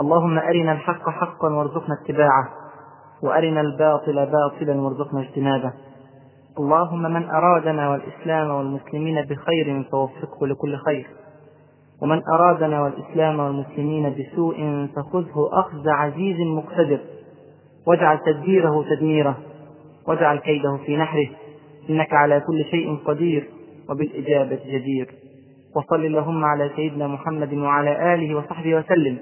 اللهم أرنا الحق حقا وارزقنا اتباعه وأرنا الباطل باطلا وارزقنا اجتنابه. اللهم من أرادنا والإسلام والمسلمين بخير فوفقه لكل خير ومن أرادنا والإسلام والمسلمين بسوء فخذه أخذ عزيز مقتدر. واجعل تدبيره تدميره واجعل كيده في نحره إنك على كل شيء قدير وبالإجابة جدير. وصل اللهم على سيدنا محمد وعلى آله وصحبه وسلم.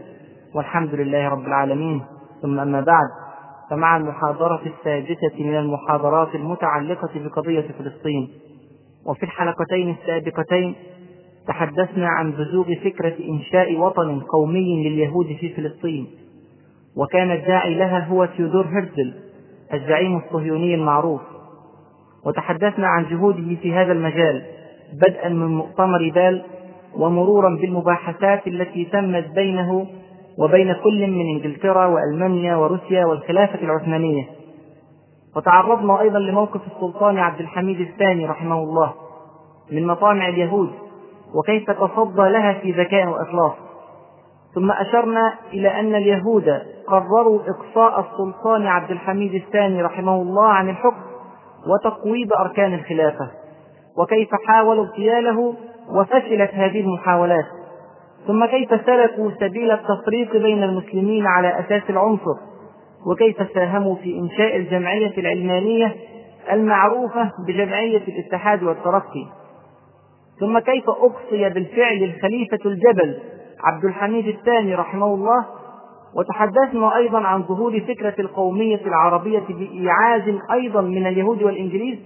والحمد لله رب العالمين. ثم أما بعد فمع المحاضرة السادسة من المحاضرات المتعلقة بقضية فلسطين وفي الحلقتين السابقتين تحدثنا عن بزوغ فكرة إنشاء وطن قومي لليهود في فلسطين وكان الداعي لها هو تيودور هرتزل الزعيم الصهيوني المعروف. وتحدثنا عن جهوده في هذا المجال بدءا من مؤتمر بال ومرورا بالمباحثات التي تمت بينه وبين كل من انجلترا وألمانيا وروسيا والخلافة العثمانية. وتعرضنا أيضا لموقف السلطان عبد الحميد الثاني رحمه الله من مطامع اليهود وكيف تصدى لها في ذكاء وإخلاص. ثم أشرنا إلى أن اليهود قرروا إقصاء السلطان عبد الحميد الثاني رحمه الله عن الحكم وتقويض أركان الخلافة. وكيف حاولوا اغتياله وفشلت هذه المحاولات. ثم كيف سلكوا سبيل التفريق بين المسلمين على أساس العنصر؟ وكيف ساهموا في إنشاء الجمعية العلمانية المعروفة بجمعية الاتحاد والترقي؟ ثم كيف أقصي بالفعل الخليفة الجبل عبد الحميد الثاني رحمه الله؟ وتحدثنا أيضا عن ظهور فكرة القومية العربية بإيعاز أيضا من اليهود والإنجليز؟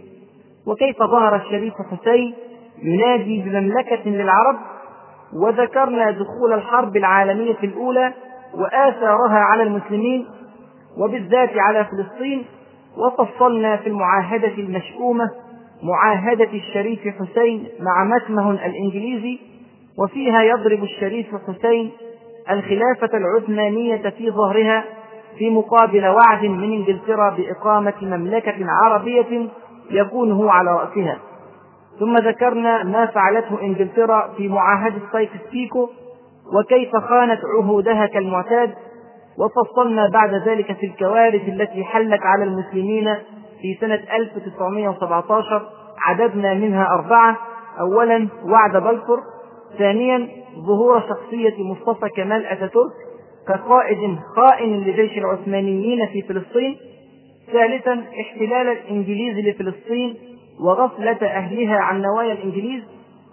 وكيف ظهر الشريف حسين ينادي بمملكة للعرب وذكرنا دخول الحرب العالمية الأولى وآثارها على المسلمين وبالذات على فلسطين وفصلنا في المعاهدة المشؤومة معاهدة الشريف حسين مع متمه الإنجليزي وفيها يضرب الشريف حسين الخلافة العثمانية في ظهرها في مقابل وعد من إنجلترا بإقامة مملكة عربية يكون هو على رأسها. ثم ذكرنا ما فعلته إنجلترا في معاهدة سايكس بيكو وكيف خانت عهودها كالمعتاد وفصلنا بعد ذلك في الكوارث التي حلت على المسلمين في سنة 1917 عددنا منها أربعة. أولا وعد بلفور ثانيا ظهور شخصية مصطفى كمال أتاتورك كقائد خائن لجيش العثمانيين في فلسطين ثالثا احتلال الإنجليز لفلسطين وغفلة أهلها عن نوايا الإنجليز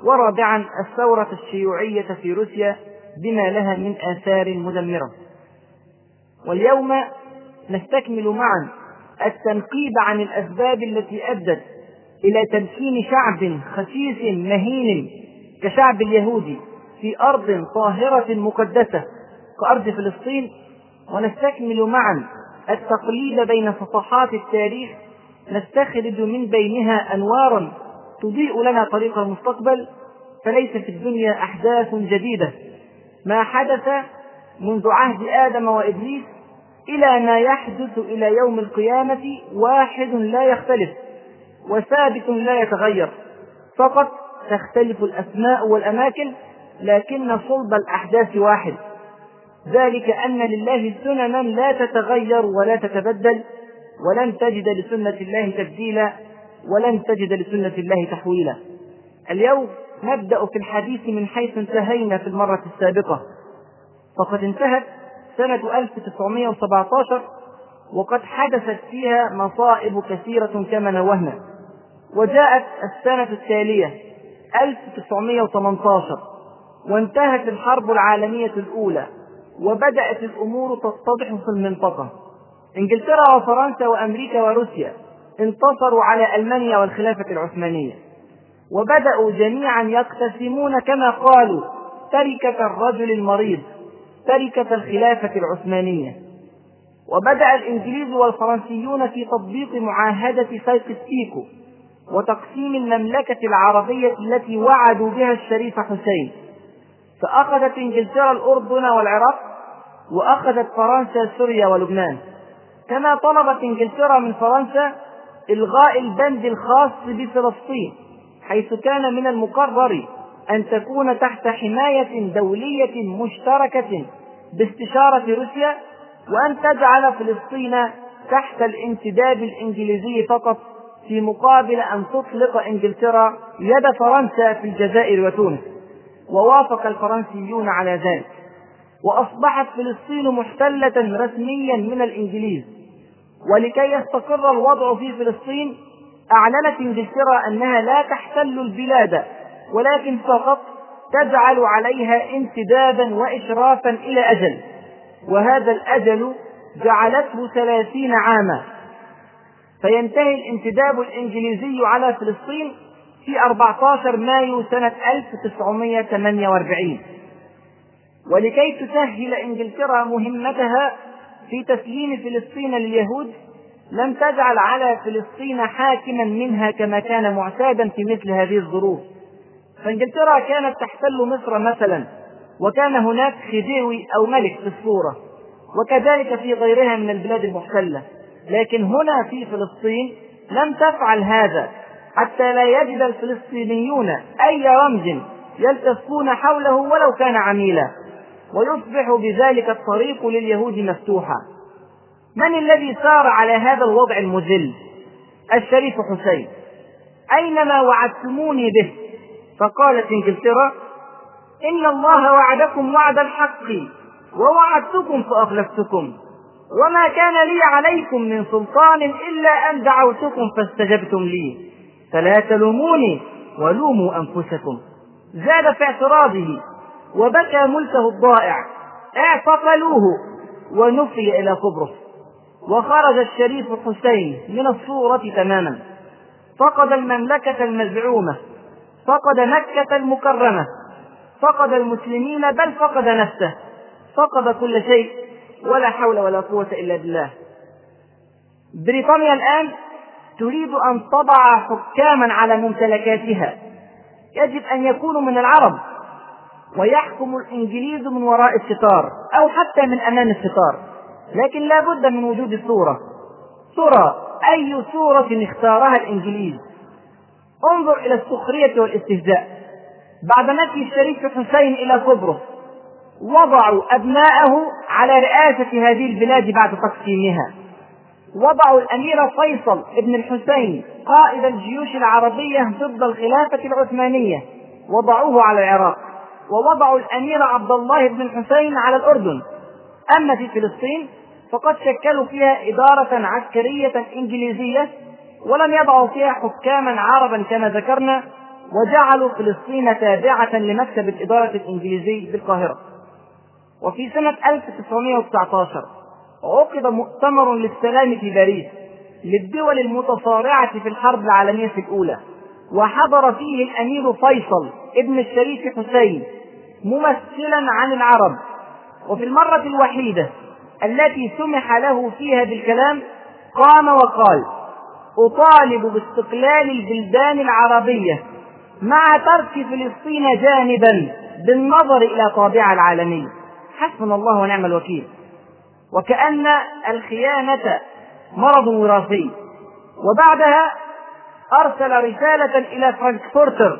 ورابعا الثورة الشيوعية في روسيا بما لها من آثار مدمرة. واليوم نستكمل معا التنقيب عن الأسباب التي أدت إلى تمكين شعب خسيس مهين كشعب اليهود في أرض طاهرة مقدسة كأرض فلسطين. ونستكمل معا التقليد بين صفحات التاريخ نستخرج من بينها أنوارا تضيء لنا طريق المستقبل فليس في الدنيا أحداث جديدة. ما حدث منذ عهد آدم وإبليس إلى ما يحدث إلى يوم القيامة واحد لا يختلف وثابت لا يتغير. فقط تختلف الأسماء والأماكن لكن صلب الأحداث واحد. ذلك أن لله سننا لا تتغير ولا تتبدل. ولن تجد لسنة الله تبديلا ولن تجد لسنة الله تحويلا. اليوم نبدأ في الحديث من حيث انتهينا في المرة السابقة. فقد انتهت سنة 1917 وقد حدثت فيها مصائب كثيرة كما نوهنا. وجاءت السنة التالية 1918 وانتهت الحرب العالمية الأولى وبدأت الأمور تتضح في المنطقة. إنجلترا وفرنسا وأمريكا وروسيا انتصروا على ألمانيا والخلافة العثمانية. وبدأوا جميعا يقتسمون كما قالوا تركة الرجل المريض تركة الخلافة العثمانية. وبدأ الإنجليز والفرنسيون في تطبيق معاهدة سيق السيكو وتقسيم المملكة العربية التي وعدوا بها الشريف حسين. فأخذت إنجلترا الأردن والعراق وأخذت فرنسا سوريا ولبنان. كما طلبت إنجلترا من فرنسا إلغاء البند الخاص بفلسطين حيث كان من المقرر أن تكون تحت حماية دولية مشتركة باستشارة روسيا وأن تجعل فلسطين تحت الانتداب الإنجليزي فقط في مقابل أن تطلق إنجلترا يد فرنسا في الجزائر وتونس. ووافق الفرنسيون على ذلك. وأصبحت فلسطين محتلة رسميا من الإنجليز. ولكي يستقر الوضع في فلسطين أعلنت إنجلترا أنها لا تحتل البلاد ولكن فقط تجعل عليها انتدابا وإشرافا إلى أجل. وهذا الأجل جعلته ثلاثين عاما. فينتهي الانتداب الإنجليزي على فلسطين في 14 مايو سنة 1948 ولكي تسهل إنجلترا مهمتها في تسليم فلسطين لليهود لم تجعل على فلسطين حاكما منها كما كان معتادا في مثل هذه الظروف. فإنجلترا كانت تحتل مصر مثلا وكان هناك خديوي أو ملك في الصورة وكذلك في غيرها من البلاد المحتلة. لكن هنا في فلسطين لم تفعل هذا حتى لا يجد الفلسطينيون أي رمز يلتفون حوله ولو كان عميلا. ويصبح بذلك الطريق لليهود مفتوحا. من الذي سار على هذا الوضع المذل؟ الشريف حسين. أينما وعدتموني به؟ فقالت إنجلترا إن الله وعدكم وعد الحق ووعدتكم فأخلفتكم. وما كان لي عليكم من سلطان إلا أن دعوتكم فاستجبتم لي. فلا تلوموني ولوموا أنفسكم. زاد في اعتراضه وبكى ملكه الضائع. اعتقلوه ونفي إلى قبرص وخرج الشريف حسين من الصورة تماما. فقد المملكة المزعومة. فقد مكة المكرمة. فقد المسلمين بل فقد نفسه. فقد كل شيء ولا حول ولا قوة إلا بالله. بريطانيا الآن تريد أن تضع حكاما على ممتلكاتها. يجب أن يكونوا من العرب. ويحكم الإنجليز من وراء الستار أو حتى من أمام الستار. لكن لا بد من وجود صورة ترى أي صورة اختارها الإنجليز. انظر إلى السخرية والاستهزاء. بعد نفي الشريف حسين إلى قبرص وضعوا أبناءه على رئاسة هذه البلاد بعد تقسيمها. وضعوا الأمير فيصل ابن الحسين قائد الجيوش العربية ضد الخلافة العثمانية وضعوه على العراق. ووضعوا الأمير عبد الله بن الحسين على الأردن. أما في فلسطين فقد شكلوا فيها إدارة عسكرية إنجليزية ولم يضعوا فيها حكاما عربا كما ذكرنا وجعلوا فلسطين تابعة لمكتب الإدارة الإنجليزي بالقاهرة. وفي سنة 1919 عقد مؤتمر للسلام في باريس للدول المتصارعة في الحرب العالمية الأولى. وحضر فيه الأمير فيصل ابن الشريف حسين ممثلا عن العرب. وفي المرة الوحيدة التي سمح له فيها بالكلام قام وقال أطالب باستقلال البلدان العربية مع ترك فلسطين جانبا بالنظر إلى طابعها العالمي حسبنا الله ونعم الوكيل. وكأن الخيانة مرض وراثي. وبعدها أرسل رسالة إلى فرانكفورتر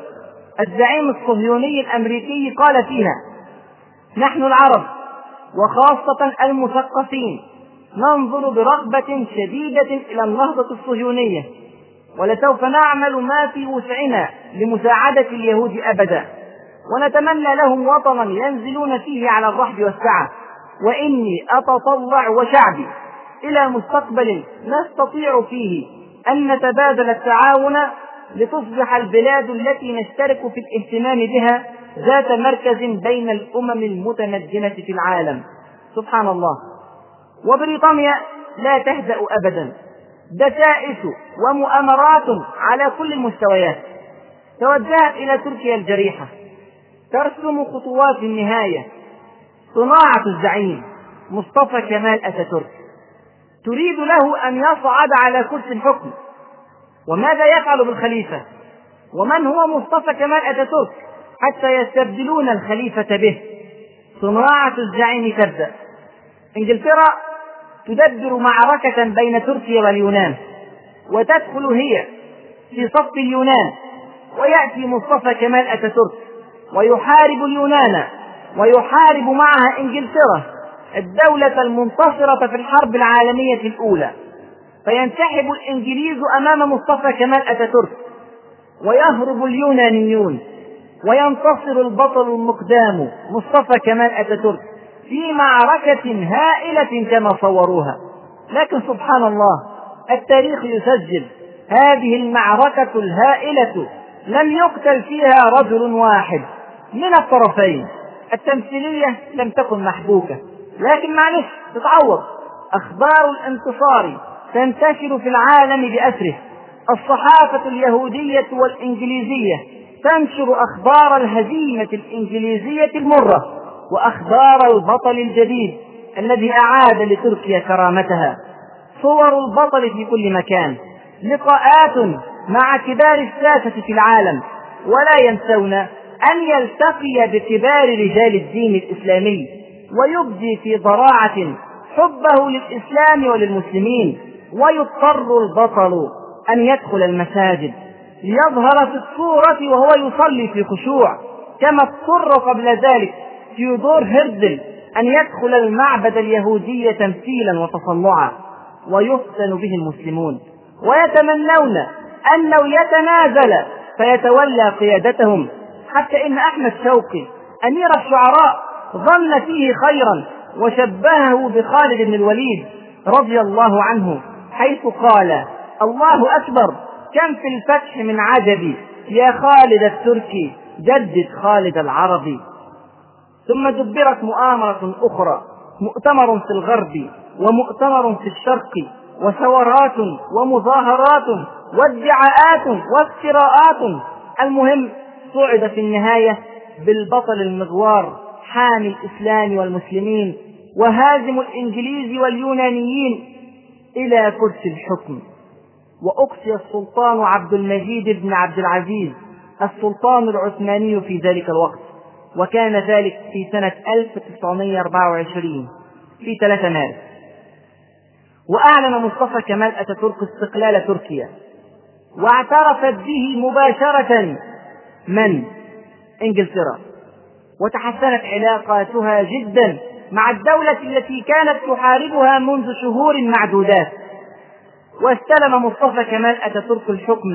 الزعيم الصهيوني الأمريكي قال فيها نحن العرب وخاصة المثقفين ننظر برغبة شديدة إلى النهضة الصهيونية ولسوف نعمل ما في وسعنا لمساعدة اليهود أبدا ونتمنى لهم وطنا ينزلون فيه على الرحب والسعة وإني أتطلع وشعبي إلى مستقبل نستطيع فيه أن نتبادل التعاون لتصبح البلاد التي نشترك في الاهتمام بها ذات مركز بين الأمم المتمدنة في العالم. سبحان الله. وبريطانيا لا تهدأ أبدا. دسائس ومؤامرات على كل المستويات. توجهت إلى تركيا الجريحة. ترسم خطوات النهاية. صناعة الزعيم. مصطفى كمال أتاتورك. تريد له أن يصعد على كرسي الحكم. وماذا يفعل بالخليفة؟ ومن هو مصطفى كمال أتاتورك؟ حتى يستبدلون الخليفة به. صناعة الزعيم تبدأ. إنجلترا تدبر معركة بين تركيا واليونان وتدخل هي في صف اليونان ويأتي مصطفى كمال أتاتورك ويحارب اليونان ويحارب معها إنجلترا. الدولة المنتصرة في الحرب العالمية الأولى. فينسحب الإنجليز أمام مصطفى كمال أتاتورك ويهرب اليونانيون وينتصر البطل المقدام مصطفى كمال أتاتورك في معركة هائلة كما صوروها. لكن سبحان الله التاريخ يسجل هذه المعركة الهائلة لم يقتل فيها رجل واحد. من الطرفين التمثيلية لم تكن محبوكة. لكن معلش تتعوض. أخبار الانتصار تنتشر في العالم بأسره. الصحافة اليهودية والإنجليزية تنشر أخبار الهزيمة الإنجليزية المرة وأخبار البطل الجديد الذي أعاد لتركيا كرامتها. صور البطل في كل مكان. لقاءات مع كبار الساسة في العالم. ولا ينسون أن يلتقي بكبار رجال الدين الإسلامي ويبدي في ضراعة حبه للإسلام وللمسلمين ويضطر البطل أن يدخل المساجد. ليظهر في الصورة وهو يصلي في خشوع. كما اضطر قبل ذلك تيودور هيرزل أن يدخل المعبد اليهودي تمثيلا وتصنعا. ويفتن به المسلمون. ويتمنون أنه يتنازل فيتولى قيادتهم. حتى إن أحمد شوقي أمير الشعراء ظن فيه خيرا وشبهه بخالد بن الوليد رضي الله عنه حيث قال الله أكبر كم في الفتح من عجب يا خالد التركي جدد خالد العربي. ثم دبرت مؤامرة أخرى مؤتمر في الغرب ومؤتمر في الشرق وثورات ومظاهرات وادعاءات وافتراءات. المهم صعد في النهاية بالبطل المغوار حامي الإسلام والمسلمين وهازم الإنجليز واليونانيين إلى كرسي الحكم. وأقصي السلطان عبد المجيد بن عبد العزيز السلطان العثماني في ذلك الوقت وكان ذلك في سنة 1924 في 3 مارس. وأعلن مصطفى كمال أتاتورك استقلال تركيا. واعترفت به مباشرة من؟ إنجلترا. وتحسنت علاقاتها جدا مع الدولة التي كانت تحاربها منذ شهور معدودات. واستلم مصطفى كمال أتاتورك الحكم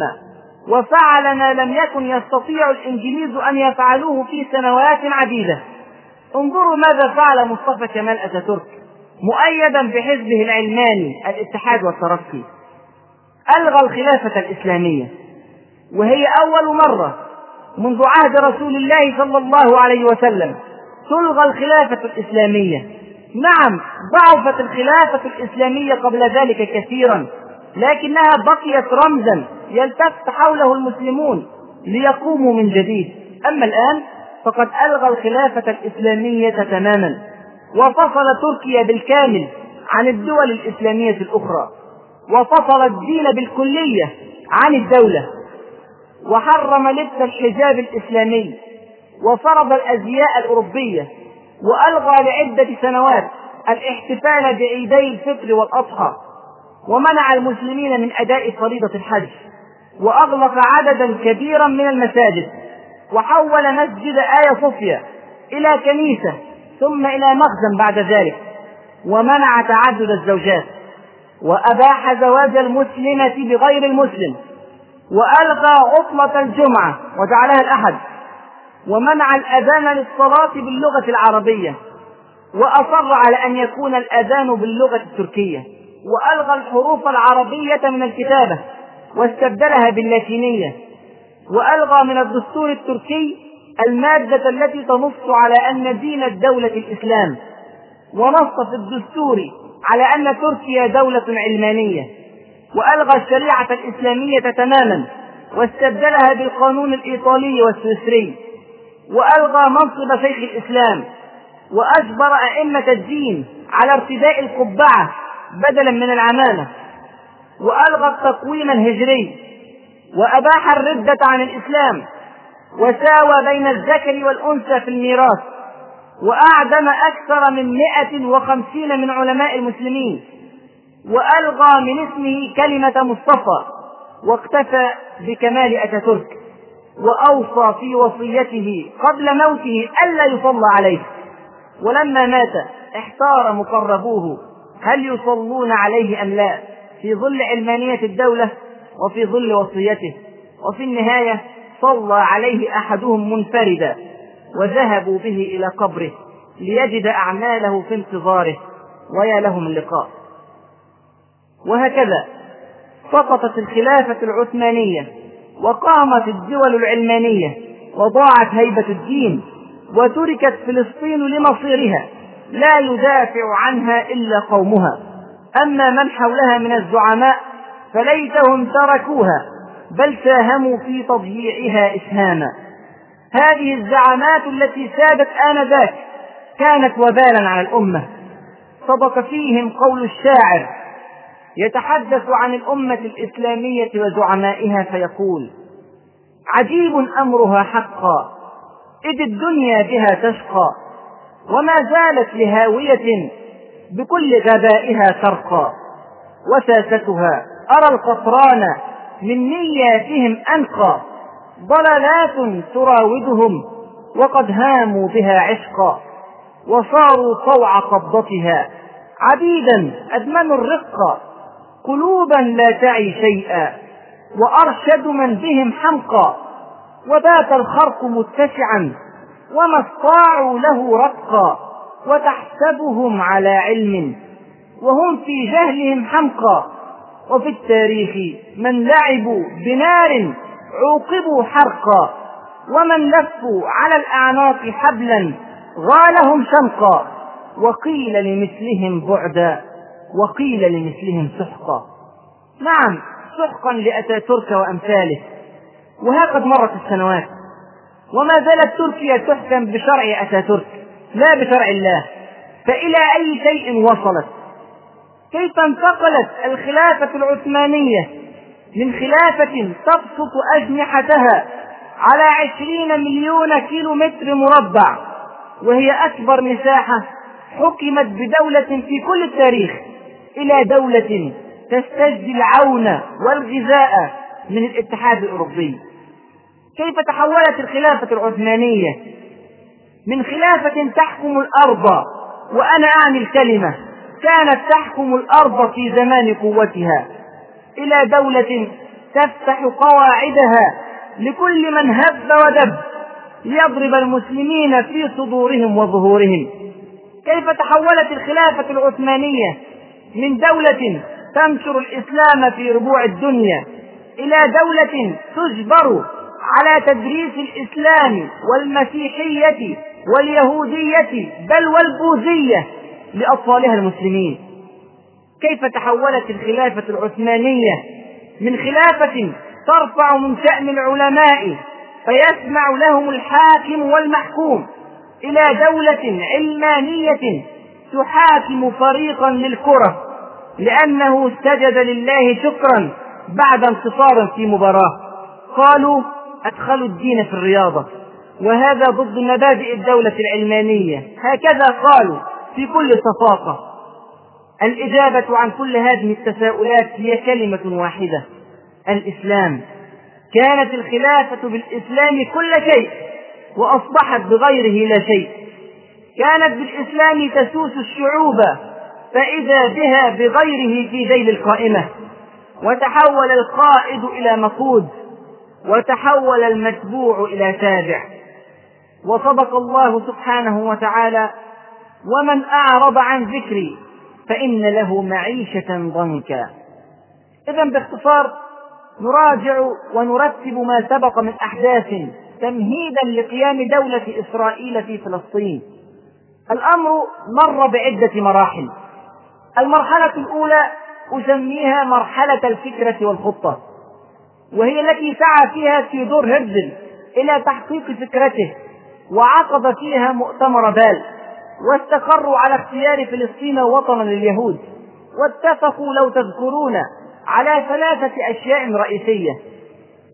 وفعل ما لم يكن يستطيع الإنجليز أن يفعلوه في سنوات عديدة. انظروا ماذا فعل مصطفى كمال أتاتورك مؤيدا بحزبه العلماني الاتحاد والترقي. ألغى الخلافة الإسلامية وهي أول مرة منذ عهد رسول الله صلى الله عليه وسلم تلغى الخلافة الإسلامية. نعم ضعفت الخلافة الإسلامية قبل ذلك كثيرا لكنها بقيت رمزا يلتف حوله المسلمون ليقوموا من جديد. أما الآن فقد ألغى الخلافة الإسلامية تماما وفصل تركيا بالكامل عن الدول الإسلامية الأخرى وفصل الدين بالكلية عن الدولة. وحرم لبس الحجاب الإسلامي وفرض الأزياء الأوروبية وألغى لعدة سنوات الاحتفال بعيدي الفطر والأضحى ومنع المسلمين من أداء فريضة الحج وأغلق عددا كبيرا من المساجد وحول مسجد آيا صوفيا إلى كنيسة ثم إلى مخزن بعد ذلك ومنع تعدد الزوجات وأباح زواج المسلمة بغير المسلم وألغى عطلة الجمعة وجعلها الأحد ومنع الأذان للصلاة باللغة العربية وأصر على أن يكون الأذان باللغة التركية وألغى الحروف العربية من الكتابة واستبدلها باللاتينية وألغى من الدستور التركي المادة التي تنص على أن دين الدولة الإسلام ونص في الدستور على أن تركيا دولة علمانية. وألغى الشريعة الإسلامية تماما واستبدلها بالقانون الإيطالي والسويسري وألغى منصب شيخ الإسلام وأجبر أئمة الدين على ارتداء القبعة بدلا من العمامة وألغى التقويم الهجري وأباح الردة عن الإسلام وساوى بين الذكر والأنثى في الميراث وأعدم أكثر من مئة وخمسين من علماء المسلمين. وألغى من اسمه كلمة مصطفى واقتفى بكمال أتاتورك وأوصى في وصيته قبل موته ألا يصلى عليه. ولما مات احتار مقربوه هل يصلون عليه أم لا في ظل علمانية الدولة وفي ظل وصيته. وفي النهاية صلى عليه أحدهم منفردا وذهبوا به إلى قبره ليجد أعماله في انتظاره ويا له من لقاء. وهكذا. سقطت الخلافة العثمانية وقامت الدول العلمانية وضاعت هيبة الدين وتركت فلسطين لمصيرها لا يدافع عنها إلا قومها. أما من حولها من الزعماء فليتهم تركوها بل ساهموا في تضييعها إسهاما. هذه الزعامات التي سادت آنذاك كانت وبالا على الأمة. صدق فيهم قول الشاعر يتحدث عن الأمة الإسلامية وزعمائها فيقول عجيب أمرها حقا إذ الدنيا بها تشقى وما زالت لهاوية بكل غبائها ترقى وساستها أرى القطران من نياتهم أنقى ضلالات تراودهم وقد هاموا بها عشقا وصاروا طوع قبضتها عبيدا أدمنوا الرق قلوبا لا تعي شيئا وأرشد من بهم حمقا وبات الخرق متسعا وما استطاعوا له رقا وتحسبهم على علم وهم في جهلهم حمقى وفي التاريخ من لعبوا بنار عوقبوا حرقا ومن لفوا على الأعناق حبلا غالهم شنقا وقيل لمثلهم بعدا. وقيل لمثلهم سحقا. نعم سحقا لأتاتورك وأمثاله. وها قد مرت السنوات. وما زالت تركيا تحكم بشرع أتاتورك لا بشرع الله. فإلى أي شيء وصلت؟ كيف انتقلت الخلافة العثمانية من خلافة تبسط أجنحتها على عشرين مليون كيلو متر مربع؟ وهي أكبر مساحة حكمت بدولة في كل التاريخ. إلى دولة تستجدي العون والغذاء من الاتحاد الأوروبي. كيف تحولت الخلافة العثمانية؟ من خلافة تحكم الأرض وأنا أعني الكلمة كانت تحكم الأرض في زمان قوتها إلى دولة تفتح قواعدها لكل من هب ودب ليضرب المسلمين في صدورهم وظهورهم. كيف تحولت الخلافة العثمانية؟ من دولة تنشر الإسلام في ربوع الدنيا إلى دولة تجبر على تدريس الإسلام والمسيحية واليهودية بل والبوذية لأطفالها المسلمين. كيف تحولت الخلافة العثمانية من خلافة ترفع من شأن العلماء فيسمع لهم الحاكم والمحكوم إلى دولة علمانية تحاكم فريقا للكرة لأنه سجد لله شكرا بعد انتصار في مباراة. قالوا أدخلوا الدين في الرياضة وهذا ضد مبادئ الدولة العلمانية. هكذا قالوا في كل صفاقة. الإجابة عن كل هذه التساؤلات هي كلمة واحدة الإسلام. كانت الخلافة بالإسلام كل شيء وأصبحت بغيره لا شيء. كانت بالإسلام تسوس الشعوب فإذا بها بغيره في ذيل القائمة. وتحول القائد إلى مقود وتحول المتبوع إلى تابع. وصدق الله سبحانه وتعالى ومن أعرض عن ذكري فإن له معيشة ضنكا. إذا باختصار نراجع ونرتب ما سبق من أحداث تمهيدا لقيام دولة إسرائيل في فلسطين. الأمر مر بعدة مراحل. المرحلة الأولى أسميها مرحلة الفكرة والخطة وهي التي سعى فيها تيودور هرزل إلى تحقيق فكرته وعقد فيها مؤتمر بال واستقروا على اختيار فلسطين وطنا لليهود واتفقوا لو تذكرون على ثلاثة أشياء رئيسية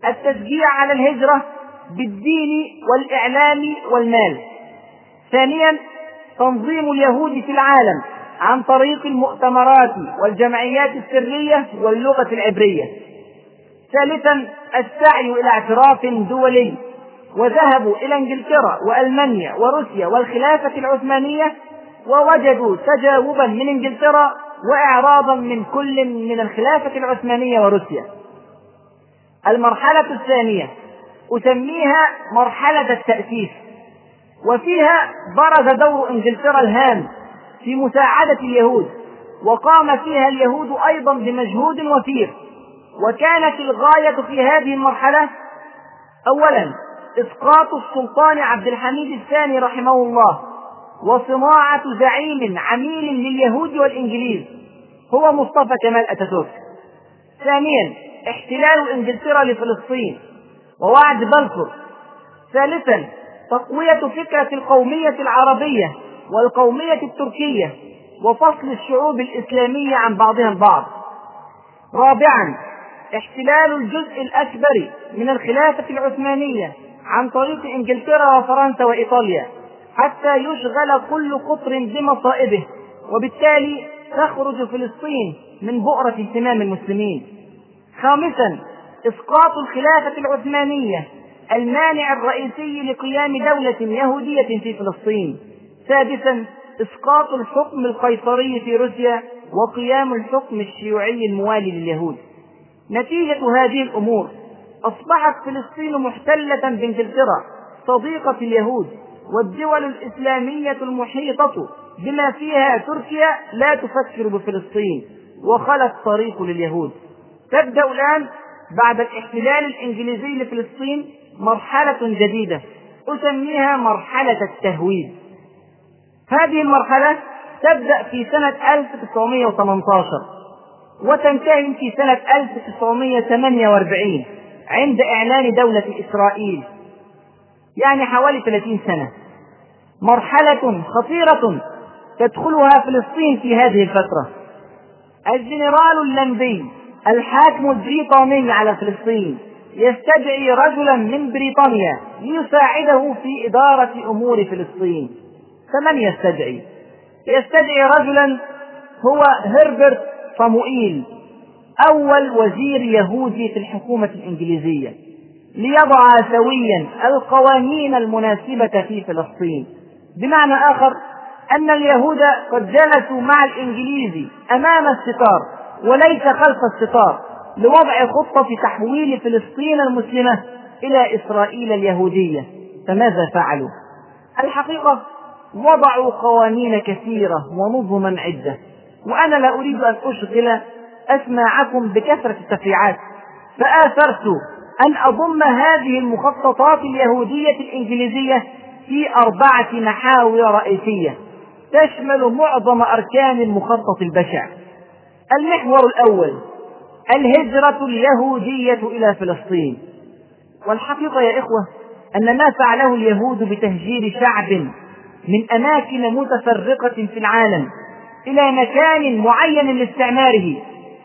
التشجيع على الهجرة بالدين والإعلام والمال. ثانيا تنظيم اليهود في العالم عن طريق المؤتمرات والجمعيات السرية واللغة العبرية. ثالثا السعي إلى اعتراف دولي. وذهبوا إلى إنجلترا وألمانيا وروسيا والخلافة العثمانية ووجدوا تجاوبا من إنجلترا وإعراضا من كل من الخلافة العثمانية وروسيا. المرحلة الثانية أسميها مرحلة التأسيس. وفيها برز دور إنجلترا الهام في مساعدة اليهود وقام فيها اليهود أيضا بمجهود وفير. وكانت الغاية في هذه المرحلة أولا إسقاط السلطان عبد الحميد الثاني رحمه الله وصناعة زعيم عميل لليهود والإنجليز هو مصطفى كمال أتاتورك. ثانيا احتلال إنجلترا لفلسطين ووعد بلفور. ثالثا تقوية فكرة القومية العربية والقومية التركية وفصل الشعوب الإسلامية عن بعضها البعض. رابعا احتلال الجزء الأكبر من الخلافة العثمانية عن طريق إنجلترا وفرنسا وإيطاليا حتى يشغل كل قطر بمصائبه وبالتالي تخرج فلسطين من بؤرة اهتمام المسلمين. خامسا إسقاط الخلافة العثمانية المانع الرئيسي لقيام دولة يهودية في فلسطين. سادسا إسقاط الحكم القيصري في روسيا وقيام الحكم الشيوعي الموالي لليهود. نتيجة هذه الأمور أصبحت فلسطين محتلة بإنجلترا صديقة اليهود والدول الإسلامية المحيطة بما فيها تركيا لا تفكر بفلسطين وخلت طريق لليهود. تبدأ الآن بعد الاحتلال الإنجليزي لفلسطين مرحلة جديدة أسميها مرحلة التهويد هذه المرحلة تبدأ في سنة 1918 وتنتهي في سنة 1948 عند إعلان دولة إسرائيل يعني حوالي 30 سنة. مرحلة خطيرة تدخلها فلسطين في هذه الفترة. الجنرال اللندي الحاكم البريطاني على فلسطين يستدعي رجلا من بريطانيا ليساعده في إدارة أمور فلسطين. فمن يستدعي؟ يستدعي رجلا هو هربرت صموئيل أول وزير يهودي في الحكومة الإنجليزية ليضع سويا القوانين المناسبة في فلسطين. بمعنى آخر أن اليهود قد جلسوا مع الإنجليز أمام الستار وليس خلف الستار. لوضع خطة تحويل فلسطين المسلمة إلى إسرائيل اليهودية. فماذا فعلوا؟ الحقيقة وضعوا قوانين كثيرة ونظما عدة. وأنا لا أريد أن أشغل أسماعكم بكثرة التفريعات. فآثرت أن أضم هذه المخططات اليهودية الإنجليزية في أربعة محاور رئيسية. تشمل معظم أركان المخطط البشع. المحور الأول الهجرة اليهودية إلى فلسطين. والحقيقة يا إخوة أن ما فعله اليهود بتهجير شعب من أماكن متفرقة في العالم إلى مكان معين لاستعماره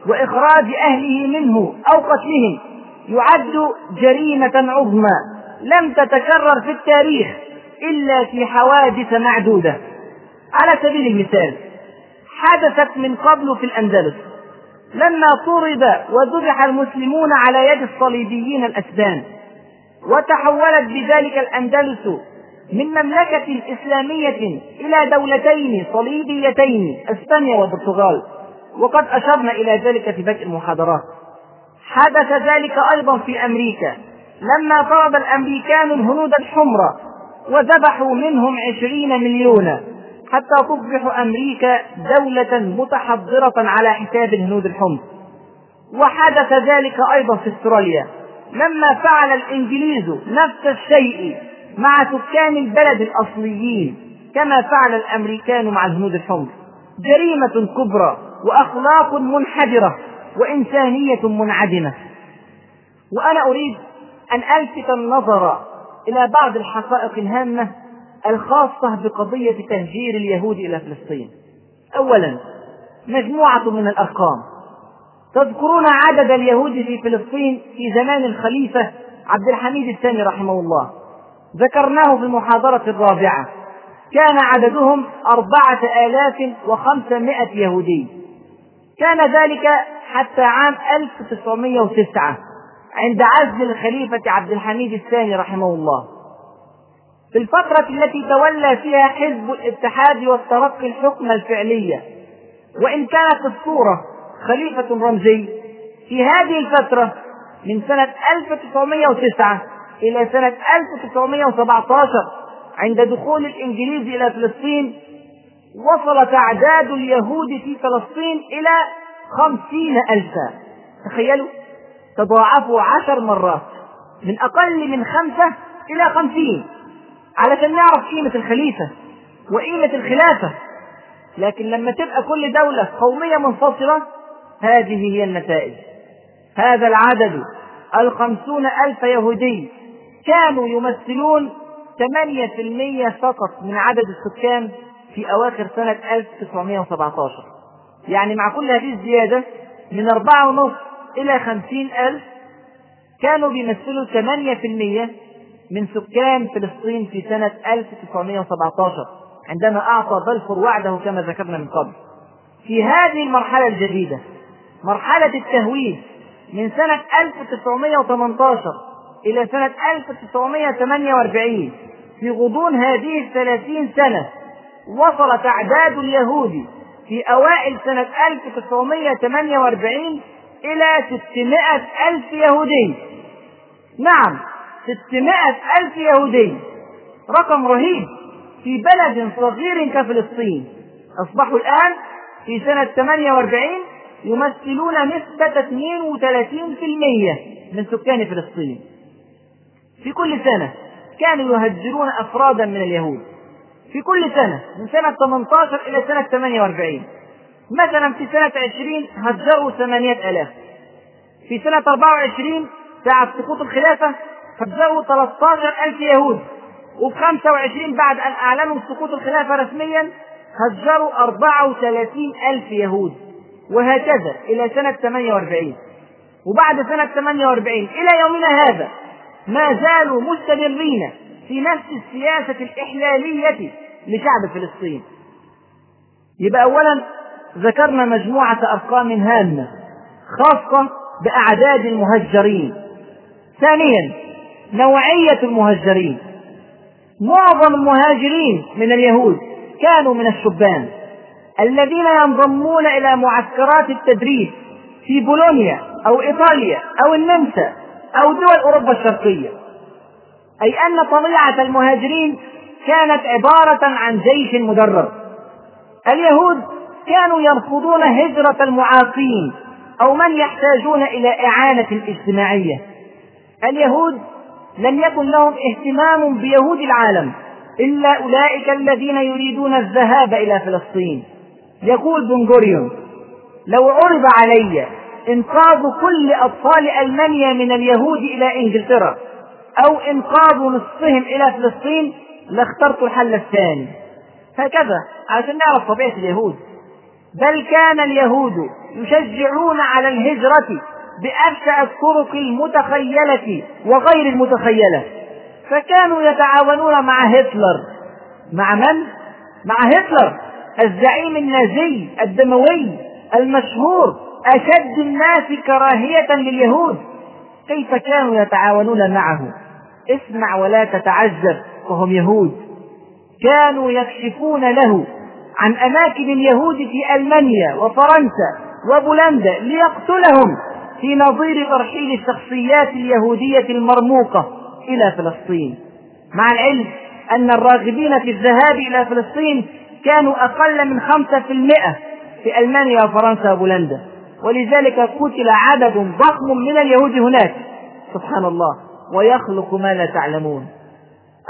وإخراج أهله منه أو قتلهم يعد جريمة عظمى لم تتكرر في التاريخ إلا في حوادث معدودة. على سبيل المثال حدثت من قبل في الأندلس لما طرد وذبح المسلمون على يد الصليبيين الأسبان وتحولت بذلك الأندلس من مملكة إسلامية إلى دولتين صليبيتين إسبانيا والبرتغال. وقد أشرنا إلى ذلك في بدء المحاضرات. حدث ذلك أيضا في أمريكا لما طرد الأمريكان الهنود الحمر وذبحوا منهم عشرين مليونا. حتى تصبح أمريكا دولة متحضرة على حساب الهنود الحمر. وحدث ذلك أيضا في أستراليا لما فعل الإنجليز نفس الشيء مع سكان البلد الأصليين كما فعل الأمريكان مع الهنود الحمر. جريمة كبرى وأخلاق منحدرة وإنسانية منعدمة. وأنا أريد أن ألفت النظر إلى بعض الحقائق الهامة الخاصة بقضية تهجير اليهود إلى فلسطين. أولا مجموعة من الأرقام. تذكرون عدد اليهود في فلسطين في زمان الخليفة عبد الحميد الثاني رحمه الله. ذكرناه في المحاضرة الرابعة. كان عددهم أربعة آلاف وخمسمائة يهودي. كان ذلك حتى عام 1909 عند عزل الخليفة عبد الحميد الثاني رحمه الله. في الفترة التي تولى فيها حزب الاتحاد والترقي الحكم الفعلية. وإن كانت الصورة خليفة رمزي في هذه الفترة من سنة 1909 إلى سنة 1917 عند دخول الإنجليز إلى فلسطين وصل تعداد اليهود في فلسطين إلى خمسين ألفا. تخيلوا تضاعفوا عشر مرات من أقل من خمسة إلى خمسين. علشان نعرف قيمة الخليفة وقيمة الخلافة. لكن لما تبقى كل دولة قومية منفصلة هذه هي النتائج. هذا العدد الخمسون ألف يهودي كانوا يمثلون ثمانية في المية فقط من عدد السكان في أواخر سنة 1917 يعني مع كل هذه الزيادة من أربعة ونصف إلى خمسين ألف كانوا بيمثلوا ثمانية في المية من سكان فلسطين في سنة 1917 عندما أعطى بلفور وعده كما ذكرنا من قبل. في هذه المرحلة الجديدة مرحلة التهويد من سنة 1918 إلى سنة 1948 في غضون هذه الثلاثين سنة وصل تعداد اليهود في أوائل سنة 1948 إلى 600 ألف يهودي. نعم 600 ألف يهودي. رقم رهيب. في بلد صغير كفلسطين. أصبحوا الآن في سنة 48 يمثلون نسبة 32% من سكان فلسطين. في كل سنة كانوا يهجرون أفرادا من اليهود. في كل سنة من سنة 18 إلى سنة 48 مثلا في سنة 20 هجروا 8000 في سنة 24 ساعة سقوط الخلافة هجروا 13000 يهود. وفي 25 بعد أن أعلنوا سقوط الخلافة رسميا هجروا 34000 يهود. وهكذا إلى سنة 48 وبعد سنة 48 إلى يومنا هذا ما زالوا مستمرين في نفس السياسة الإحلالية لشعب فلسطين. يبقى أولا ذكرنا مجموعة أرقام هامة خاصة بأعداد المهجرين. ثانيا نوعية المهجرين معظم المهاجرين من اليهود كانوا من الشبان الذين ينضمون إلى معسكرات التدريب في بولونيا أو إيطاليا أو النمسا أو دول أوروبا الشرقية. أي أن طبيعة المهاجرين كانت عبارة عن جيش مدرب. اليهود كانوا يرفضون هجرة المعاقين أو من يحتاجون إلى إعانة اجتماعية. اليهود لم يكن لهم اهتمام بيهود العالم إلا أولئك الذين يريدون الذهاب إلى فلسطين. يقول بنغوريون لو عرض علي إنقاذ كل أطفال ألمانيا من اليهود إلى إنجلترا أو إنقاذ نصفهم إلى فلسطين لاخترت الحل الثاني. هكذا عشان نعرف طبيعة اليهود. بل كان اليهود يشجعون على الهجرة بأبشع الطرق المتخيلة وغير المتخيلة. فكانوا يتعاونون مع هتلر. مع من؟ مع هتلر الزعيم النازي الدموي المشهور أشد الناس كراهية لليهود. كيف كانوا يتعاونون معه؟ اسمع ولا تتعجب وهم يهود. كانوا يكشفون له عن أماكن اليهود في ألمانيا وفرنسا وبولندا ليقتلهم. في نظير ترحيل الشخصيات اليهودية المرموقة إلى فلسطين. مع العلم أن الراغبين في الذهاب إلى فلسطين كانوا أقل من خمسة في المئة في ألمانيا وفرنسا وبولندا. ولذلك قتل عدد ضخم من اليهود هناك. سبحان الله. ويخلق ما لا تعلمون.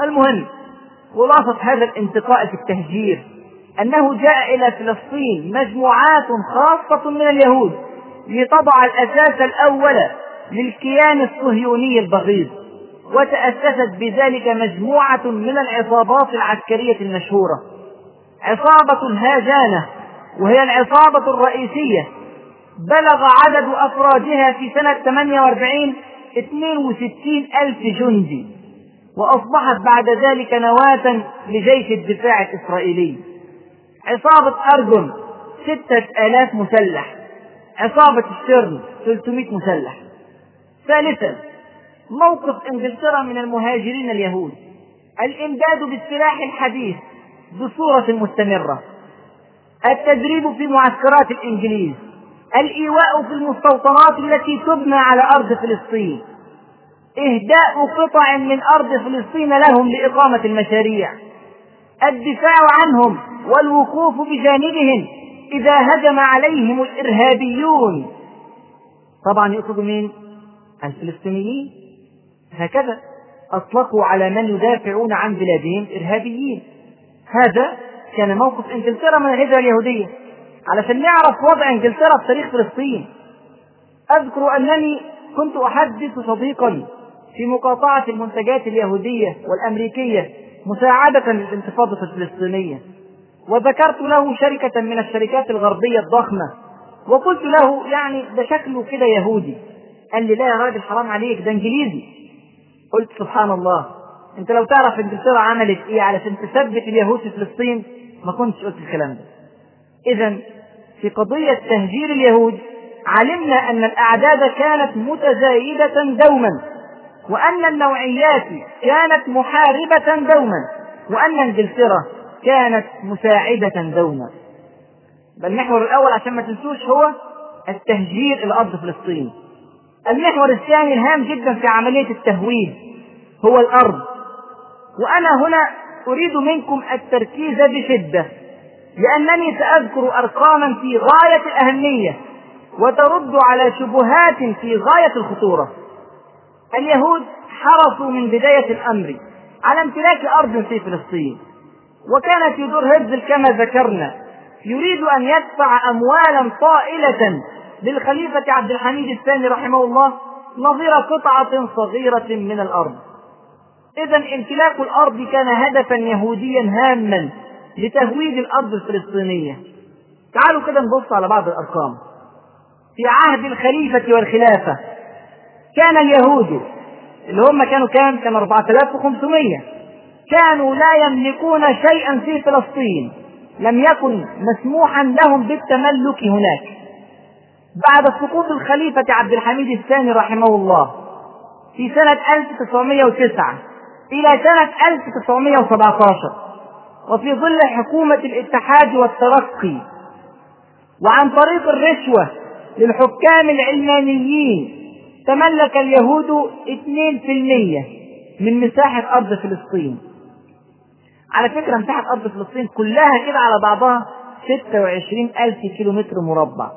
المهم خلاصة هذا الانتقاء في التهجير أنه جاء إلى فلسطين مجموعات خاصة من اليهود. لتضع الأساس الأول للكيان الصهيوني البغيض وتأسست بذلك مجموعة من العصابات العسكرية المشهورة. عصابة الهاجانة وهي العصابة الرئيسية. بلغ عدد أفرادها في سنة 48 62 ألف جندي وأصبحت بعد ذلك نواة لجيش الدفاع الإسرائيلي. عصابة أردن ستة آلاف مسلح. عصابة الشرن 300 مسلح. ثالثا موقف إنجلترا من المهاجرين اليهود. الإمداد بالسلاح الحديث بصورة مستمرة. التدريب في معسكرات الإنجليز. الإيواء في المستوطنات التي تبنى على أرض فلسطين. إهداء قطع من أرض فلسطين لهم لإقامة المشاريع. الدفاع عنهم والوقوف بجانبهم إذا هجم عليهم الإرهابيون. طبعا يقصد مين؟ الفلسطينيين. هكذا أطلقوا على من يدافعون عن بلادهم إرهابيين. هذا كان موقف إنجلترا من الهجرة اليهودية. علشان نعرف وضع إنجلترا في تاريخ فلسطين. أذكر أنني كنت أحدث صديقا في مقاطعة المنتجات اليهودية والأمريكية مساعدة للانتفاضة الفلسطينية. وذكرت له شركة من الشركات الغربية الضخمة. وقلت له يعني ده شكله كده يهودي. قال لي لا يا راجل حرام عليك ده انجليزي. قلت سبحان الله انت لو تعرف انجلترا عملت إيه علشان تثبت اليهود في فلسطين ما كنتش قلت الكلام ده. اذا في قضية تهجير اليهود علمنا أن الأعداد كانت متزايدة دوما وأن النوعيات كانت محاربة دوما وأن انجلترا كانت مساعدة دوما المحور الأول عشان ما تنسوش هو التهجير إلى أرض فلسطين. المحور الثاني الهام جدا في عملية التهويد هو الأرض. وأنا هنا أريد منكم التركيز بشدة لأنني سأذكر أرقاما في غاية الأهمية وترد على شبهات في غاية الخطورة. اليهود حرصوا من بداية الأمر على امتلاك أرض في فلسطين. وكان تيودور هيرزل كما ذكرنا يريد أن يدفع أموالا طائلة للخليفة عبد الحميد الثاني رحمه الله نظير قطعة صغيرة من الأرض. إذا امتلاك الأرض كان هدفا يهوديا هاما لتهويد الأرض الفلسطينية. تعالوا كده نبص على بعض الأرقام. في عهد الخليفة والخلافة كان اليهود اللي هم كانوا كام؟ كانوا 4500 كانوا لا يملكون شيئا في فلسطين. لم يكن مسموحا لهم بالتملك هناك. بعد سقوط الخليفة عبد الحميد الثاني رحمه الله في سنة 1909 إلى سنة 1917 وفي ظل حكومة الاتحاد والترقي وعن طريق الرشوة للحكام العلمانيين تملك اليهود 2% من مساحة أرض فلسطين. على فكرة مساحة أرض فلسطين كلها كده على بعضها 26 ألف كيلومتر مربع.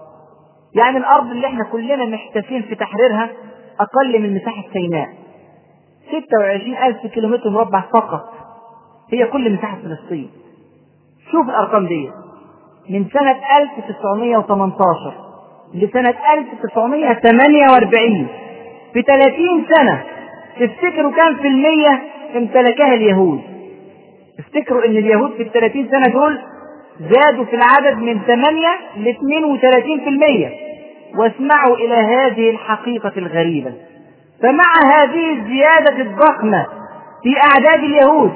يعني الأرض اللي إحنا كلنا محتفين في تحريرها أقل من مساحة سيناء. 26 ألف كيلومتر مربع فقط. هي كل مساحة فلسطين. شوف الأرقام دي. من سنة 1918 لسنة 1948 في 30 سنة تفتكروا كم في المية امتلكها اليهود؟ افتكروا إن اليهود في ال 30 سنة دول زادوا في العدد من 8 ل 32% واسمعوا إلى هذه الحقيقة الغريبة. فمع هذه الزيادة الضخمة في أعداد اليهود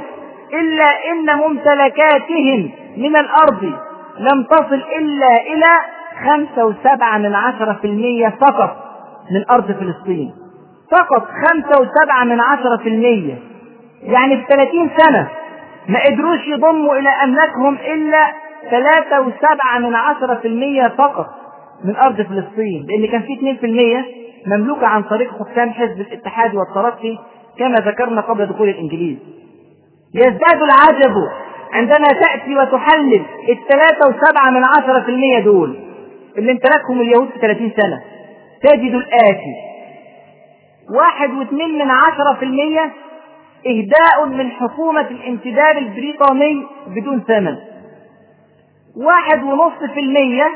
إلا إن ممتلكاتهم من الأرض لم تصل إلا إلى خمسة وسبعة من عشرة في المية فقط من أرض فلسطين. فقط خمسة وسبعة من عشرة في المية. يعني في ثلاثين سنة ما قدروش يضموا إلى أملاكهم إلا ثلاثة وسبعة من عشرة في المية فقط من أرض فلسطين لأن كان في اثنين في المية مملوكة عن طريق حكام حزب الاتحاد والترقي كما ذكرنا قبل دخول الإنجليز. يزداد العجب عندما تأتي وتحلل الثلاثة وسبعة من عشرة في المية دول اللي امتلكهم اليهود في 30 سنة تجد الآتي واحد واثنين من عشرة في المية إهداء من حكومة الامتداد البريطاني بدون ثمن. واحد ونصف في المية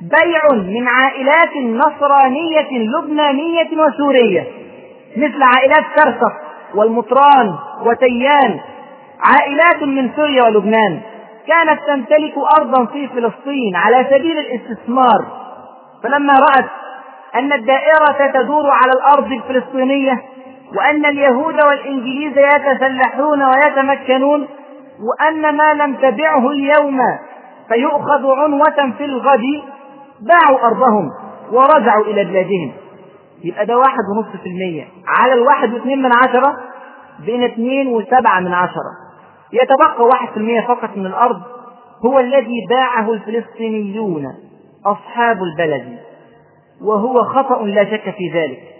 بيع من عائلات نصرانية لبنانية وسورية مثل عائلات كرسك والمطران وتيان. عائلات من سوريا ولبنان كانت تمتلك أرضا في فلسطين على سبيل الاستثمار. فلما رأت أن الدائرة تدور على الأرض الفلسطينية وأن اليهود والإنجليز يتسلحون ويتمكنون وأن ما لم تبعه اليوم فيؤخذ عنوة في الغد باعوا أرضهم ورجعوا إلى بلادهم. يبقى ده واحد ونصف في المية. على الواحد واثنين من عشرة بين اثنين وسبعة من عشرة. يتبقى واحد في المية فقط من الأرض هو الذي باعه الفلسطينيون أصحاب البلد وهو خطأ لا شك في ذلك.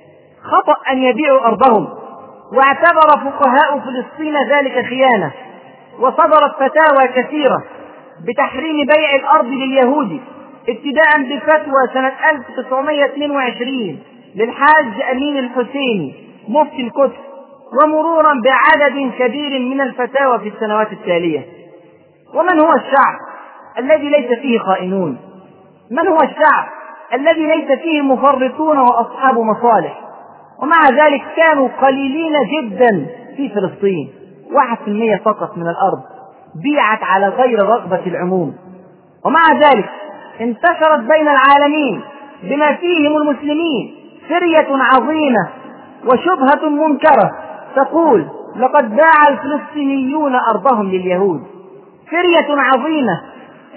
خطأ أن يبيعوا أرضهم. واعتبر فقهاء فلسطين ذلك خيانة. وصدرت فتاوى كثيرة بتحريم بيع الأرض لليهود ابتداء بفتوى سنة 1922 للحاج أمين الحسيني مفتي القدس ومرورا بعدد كبير من الفتاوى في السنوات التالية. ومن هو الشعب الذي ليس فيه خائنون؟ من هو الشعب الذي ليس فيه مفرطون وأصحاب مصالح؟ ومع ذلك كانوا قليلين جدا في فلسطين. واحد في المية فقط من الأرض بيعت على غير رغبة العموم. ومع ذلك انتشرت بين العالمين بما فيهم المسلمين فرية عظيمة وشبهة منكرة تقول لقد باع الفلسطينيون أرضهم لليهود فرية عظيمة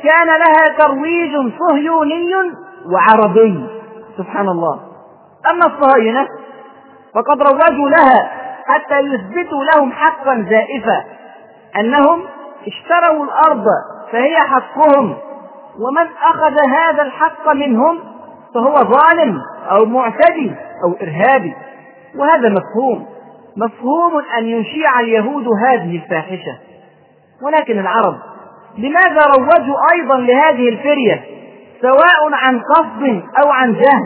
كان لها ترويج صهيوني وعربي. سبحان الله. أما الصهاينة فقد روجوا لها حتى يثبتوا لهم حقا زائفا. أنهم اشتروا الأرض فهي حقهم ومن أخذ هذا الحق منهم فهو ظالم أو معتدي أو إرهابي. وهذا مفهوم مفهوم أن يشيع اليهود هذه الفاحشة. ولكن العرب لماذا روجوا أيضا لهذه الفرية سواء عن قصد أو عن جهل؟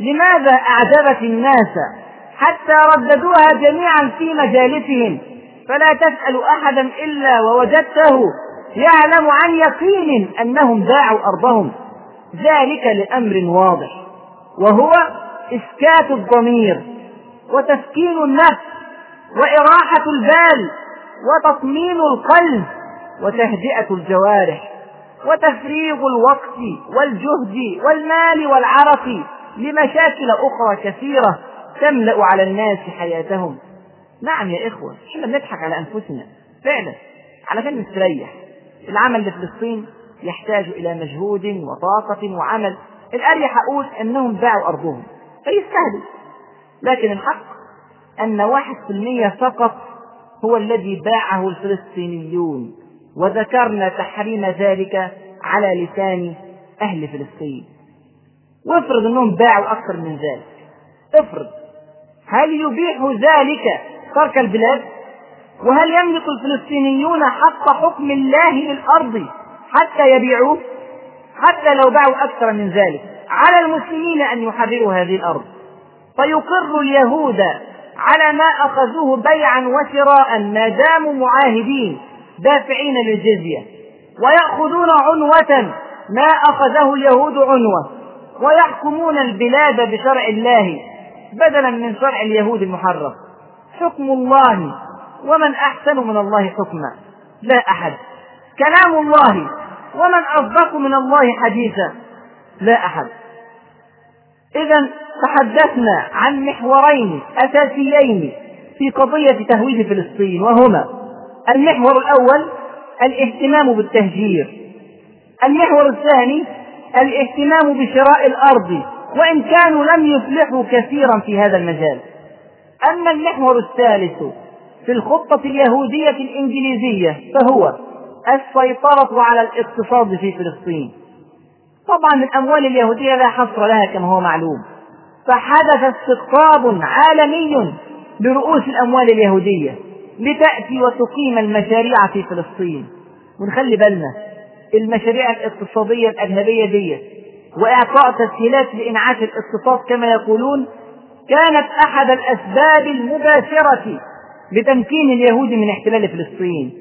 لماذا أعجبت الناس حتى رددوها جميعا في مجالسهم. فلا تسأل أحدا إلا ووجدته يعلم عن يقين أنهم باعوا أرضهم. ذلك لأمر واضح وهو إسكات الضمير وتسكين النفس وإراحة البال وتطمين القلب وتهدئة الجوارح وتفريغ الوقت والجهد والمال والعرق لمشاكل أخرى كثيرة. تملأ على الناس حياتهم. نعم يا إخوة إحنا بنضحك على أنفسنا. فعلا علشان نستريح. العمل لفلسطين يحتاج إلى مجهود وطاقة وعمل. الأريح أقول أنهم باعوا أرضهم فيستهدف. لكن الحق أن واحد في المية فقط هو الذي باعه الفلسطينيون. وذكرنا تحريم ذلك على لسان أهل فلسطين. وافرض أنهم باعوا أكثر من ذلك. افرض. هل يبيح ذلك ترك البلاد؟ وهل يملك الفلسطينيون حق حكم الله للأرض حتى يبيعوه؟ حتى لو باعوا أكثر من ذلك على المسلمين أن يحرروا هذه الأرض. فيقر اليهود على ما أخذوه بيعا وشراء ما داموا معاهدين دافعين للجزية ويأخذون عنوة ما أخذه اليهود عنوة ويحكمون البلاد بشرع الله. بدلا من شرع اليهود المحرف حكم الله. ومن أحسن من الله حكما. لا أحد. كلام الله. ومن أصدق من الله حديثا. لا أحد. إذا تحدثنا عن محورين أساسيين في قضية تهويد فلسطين وهما المحور الأول الاهتمام بالتهجير. المحور الثاني الاهتمام بشراء الأرض. وإن كانوا لم يفلحوا كثيرا في هذا المجال. أما المحور الثالث في الخطة اليهودية الإنجليزية فهو السيطرة على الاقتصاد في فلسطين. طبعا الأموال اليهودية لا حصر لها كما هو معلوم. فحدث استقطاب عالمي برؤوس الأموال اليهودية لتأتي وتقيم المشاريع في فلسطين. ونخلي بالنا المشاريع الاقتصادية الأجنبية دي وإعطاء تسهيلات لإنعاش الاقتصاد كما يقولون كانت أحد الأسباب المباشرة لتمكين اليهود من احتلال فلسطين.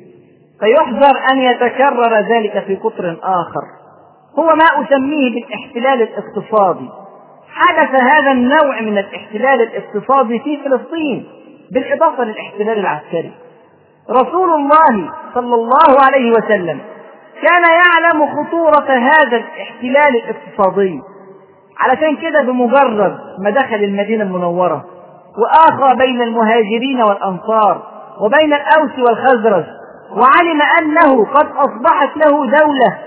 فيحذر أن يتكرر ذلك في قطر آخر. هو ما أسميه بالاحتلال الاقتصادي. حدث هذا النوع من الاحتلال الاقتصادي في فلسطين بالإضافة للاحتلال العسكري. رسول الله صلى الله عليه وسلم كان يعلم خطورة هذا الاحتلال الاقتصادي. علشان كده بمجرد ما دخل المدينة المنورة وآخى بين المهاجرين والأنصار وبين الأوس والخزرج وعلم أنه قد أصبحت له دولة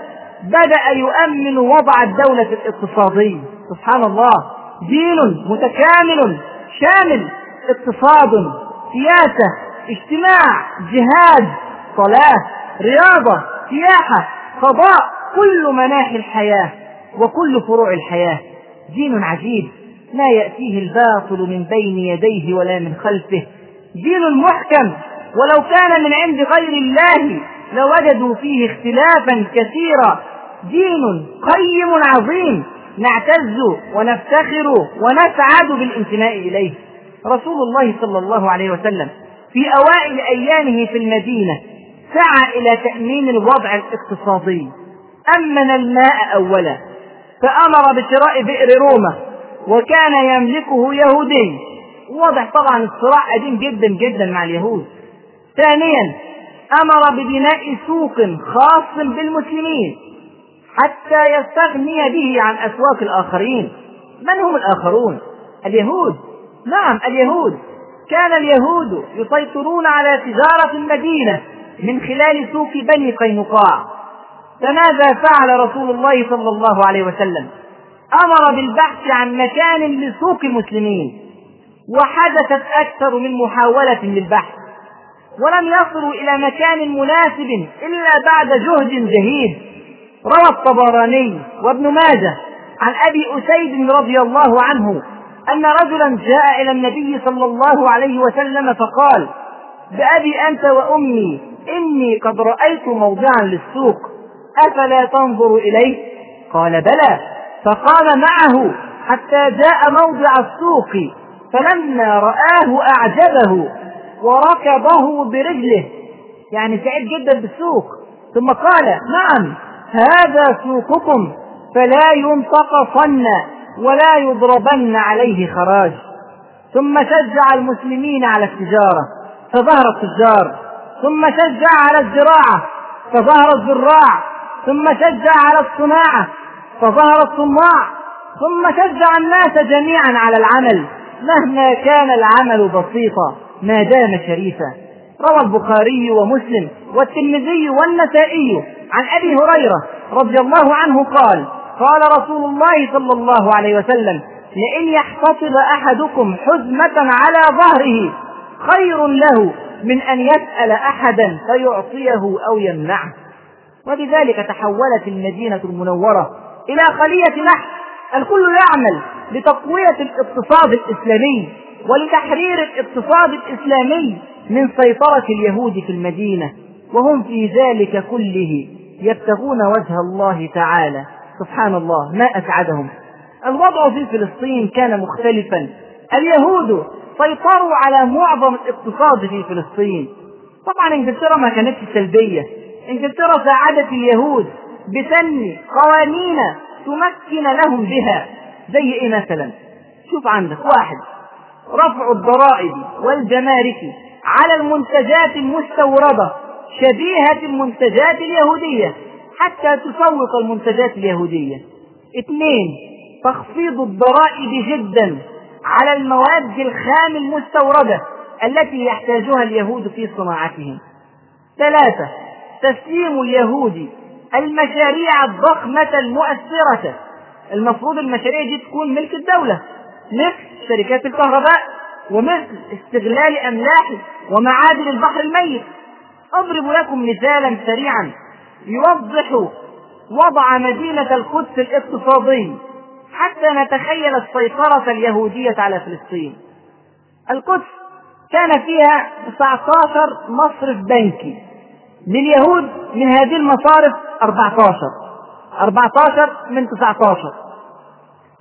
بدأ يؤمن وضع الدولة الاقتصادي. سبحان الله دين متكامل شامل اقتصاد سياسة اجتماع جهاد صلاة رياضة سياحة قضاء كل مناحي الحياة وكل فروع الحياة. دين عجيب لا يأتيه الباطل من بين يديه ولا من خلفه. دين محكم ولو كان من عند غير الله لوجدوا فيه اختلافا كثيرا. دين قيم عظيم نعتز ونفتخر ونسعد بالانتماء إليه. رسول الله صلى الله عليه وسلم في أوائل أيامه في المدينة سعى إلى تأمين الوضع الاقتصادي. أمن الماء اولا فأمر بشراء بئر روما وكان يملكه يهودي. واضح طبعا الصراع قديم جدا جدا مع اليهود. ثانيا أمر ببناء سوق خاص بالمسلمين حتى يستغني به عن أسواق الآخرين. من هم الآخرون؟ اليهود. نعم اليهود. كان اليهود يسيطرون على تجارة المدينة. من خلال سوق بني قينقاع. فماذا فعل رسول الله صلى الله عليه وسلم؟ أمر بالبحث عن مكان لسوق المسلمين وحدثت أكثر من محاولة للبحث. ولم يصلوا إلى مكان مناسب إلا بعد جهد جهيد روى الطبراني وابن ماجه عن أبي أسيد رضي الله عنه أن رجلا جاء إلى النبي صلى الله عليه وسلم فقال بأبي أنت وأمي إني قد رأيت موضعا للسوق أفلا تنظر إليه؟ قال بلى. فقام معه حتى جاء موضع السوق فلما رآه أعجبه وركبه برجله يعني سعيد جدا بالسوق. ثم قال نعم هذا سوقكم فلا ينتقصن ولا يضربن عليه خراج. ثم شجع المسلمين على التجارة فظهر التجار. ثم شجع على الزراعة فظهر الزراع. ثم شجع على الصناعة فظهر الصناع. ثم شجع الناس جميعا على العمل. مهما كان العمل بسيطا ما دام شريفا. روى البخاري ومسلم والترمذي والنسائي عن أبي هريرة رضي الله عنه قال قال رسول الله صلى الله عليه وسلم لئن يحتطب أحدكم حزمة على ظهره خير له من أن يسأل أحدا فيعطيه أو يمنعه. وبذلك تحولت المدينة المنورة إلى خليه نحل الكل يعمل لتقوية الاقتصاد الإسلامي ولتحرير الاقتصاد الإسلامي من سيطرة اليهود في المدينة. وهم في ذلك كله يبتغون وجه الله تعالى. سبحان الله ما أسعدهم. الوضع في فلسطين كان مختلفا. اليهود سيطروا على معظم الاقتصاد في فلسطين. طبعا إنجلترا ما كانتش سلبية. إنجلترا ساعدت اليهود بسن قوانين تمكن لهم بها. زي إيه مثلا؟ شوف عندك واحد. رفع الضرائب والجمارك على المنتجات المستوردة شبيهة المنتجات اليهودية حتى تسوق المنتجات اليهودية. اثنين تخفيض الضرائب جدا. على المواد الخام المستوردة التي يحتاجها اليهود في صناعتهم. ثلاثة تسليم اليهود المشاريع الضخمة المؤثرة. المفروض المشاريع دي تكون ملك الدولة مثل شركات الكهرباء ومثل استغلال أملاح ومعادن البحر الميت. أضرب لكم مثالا سريعا يوضح وضع مدينة القدس الاقتصادي. حتى نتخيل السيطرة اليهودية على فلسطين. القدس كان فيها 19 مصرف بنكي. لليهود من هذه المصارف 14 14 من 19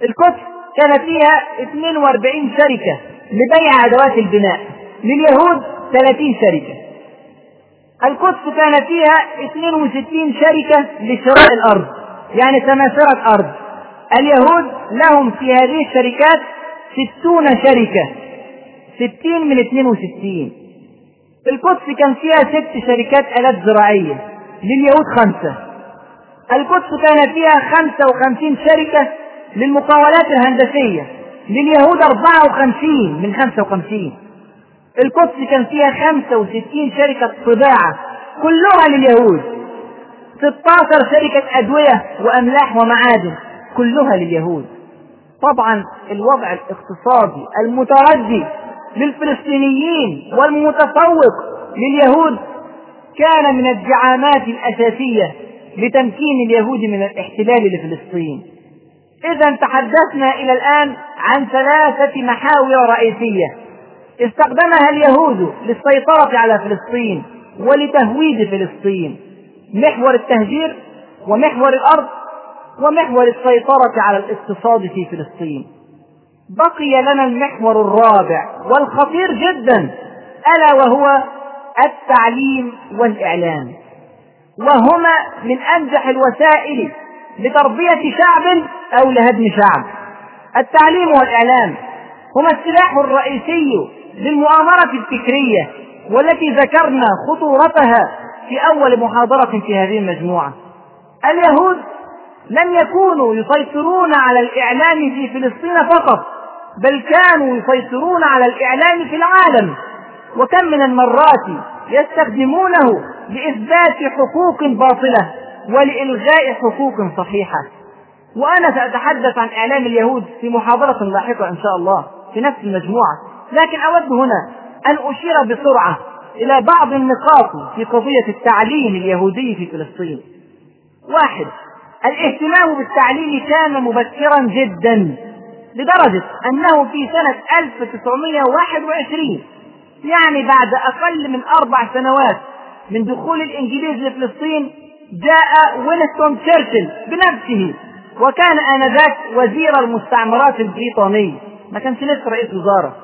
القدس كان فيها 42 شركة لبيع أدوات البناء. لليهود 30 شركة. القدس كان فيها 62 شركة لشراء الأرض. يعني سماسرة أرض. اليهود لهم في هذه الشركات 60 شركة. ستين من اتنين وستين. القدس كان فيها ست شركات آلات زراعية. لليهود خمسة. القدس كان فيها خمسة وخمسين شركة للمقاولات الهندسية. لليهود أربعة وخمسين من خمسة وخمسين. القدس كان فيها خمسة وستين شركة طباعة كلها لليهود. 16 شركة أدوية وأملاح ومعادن. كلها لليهود. طبعا الوضع الاقتصادي المتردي للفلسطينيين والمتفوق لليهود كان من الدعامات الأساسية لتمكين اليهود من الاحتلال لفلسطين. إذا تحدثنا إلى الآن عن ثلاثة محاور رئيسية. استخدمها اليهود للسيطرة على فلسطين ولتهويد فلسطين. محور التهجير ومحور الأرض ومحور السيطرة على الاقتصاد في فلسطين. بقي لنا المحور الرابع والخطير جدا ألا وهو التعليم والإعلام. وهما من أنجح الوسائل لتربية شعب أو لهدم شعب. التعليم والإعلام هما السلاح الرئيسي للمؤامرة الفكرية والتي ذكرنا خطورتها في أول محاضرة في هذه المجموعة. اليهود لم يكونوا يسيطرون على الإعلام في فلسطين فقط بل كانوا يسيطرون على الإعلام في العالم. وكم من المرات يستخدمونه لإثبات حقوق باطلة ولإلغاء حقوق صحيحة. وأنا سأتحدث عن إعلام اليهود في محاضرة لاحقة إن شاء الله في نفس المجموعة. لكن أود هنا أن أشير بسرعة إلى بعض النقاط في قضية التعليم اليهودي في فلسطين. واحد الاهتمام بالتعليم كان مبكرا جدا لدرجة أنه في سنة 1921 يعني بعد أقل من أربع سنوات من دخول الإنجليز لفلسطين جاء وينستون تشرشل بنفسه وكان آنذاك وزير المستعمرات البريطاني ما كانش لسه رئيس وزارة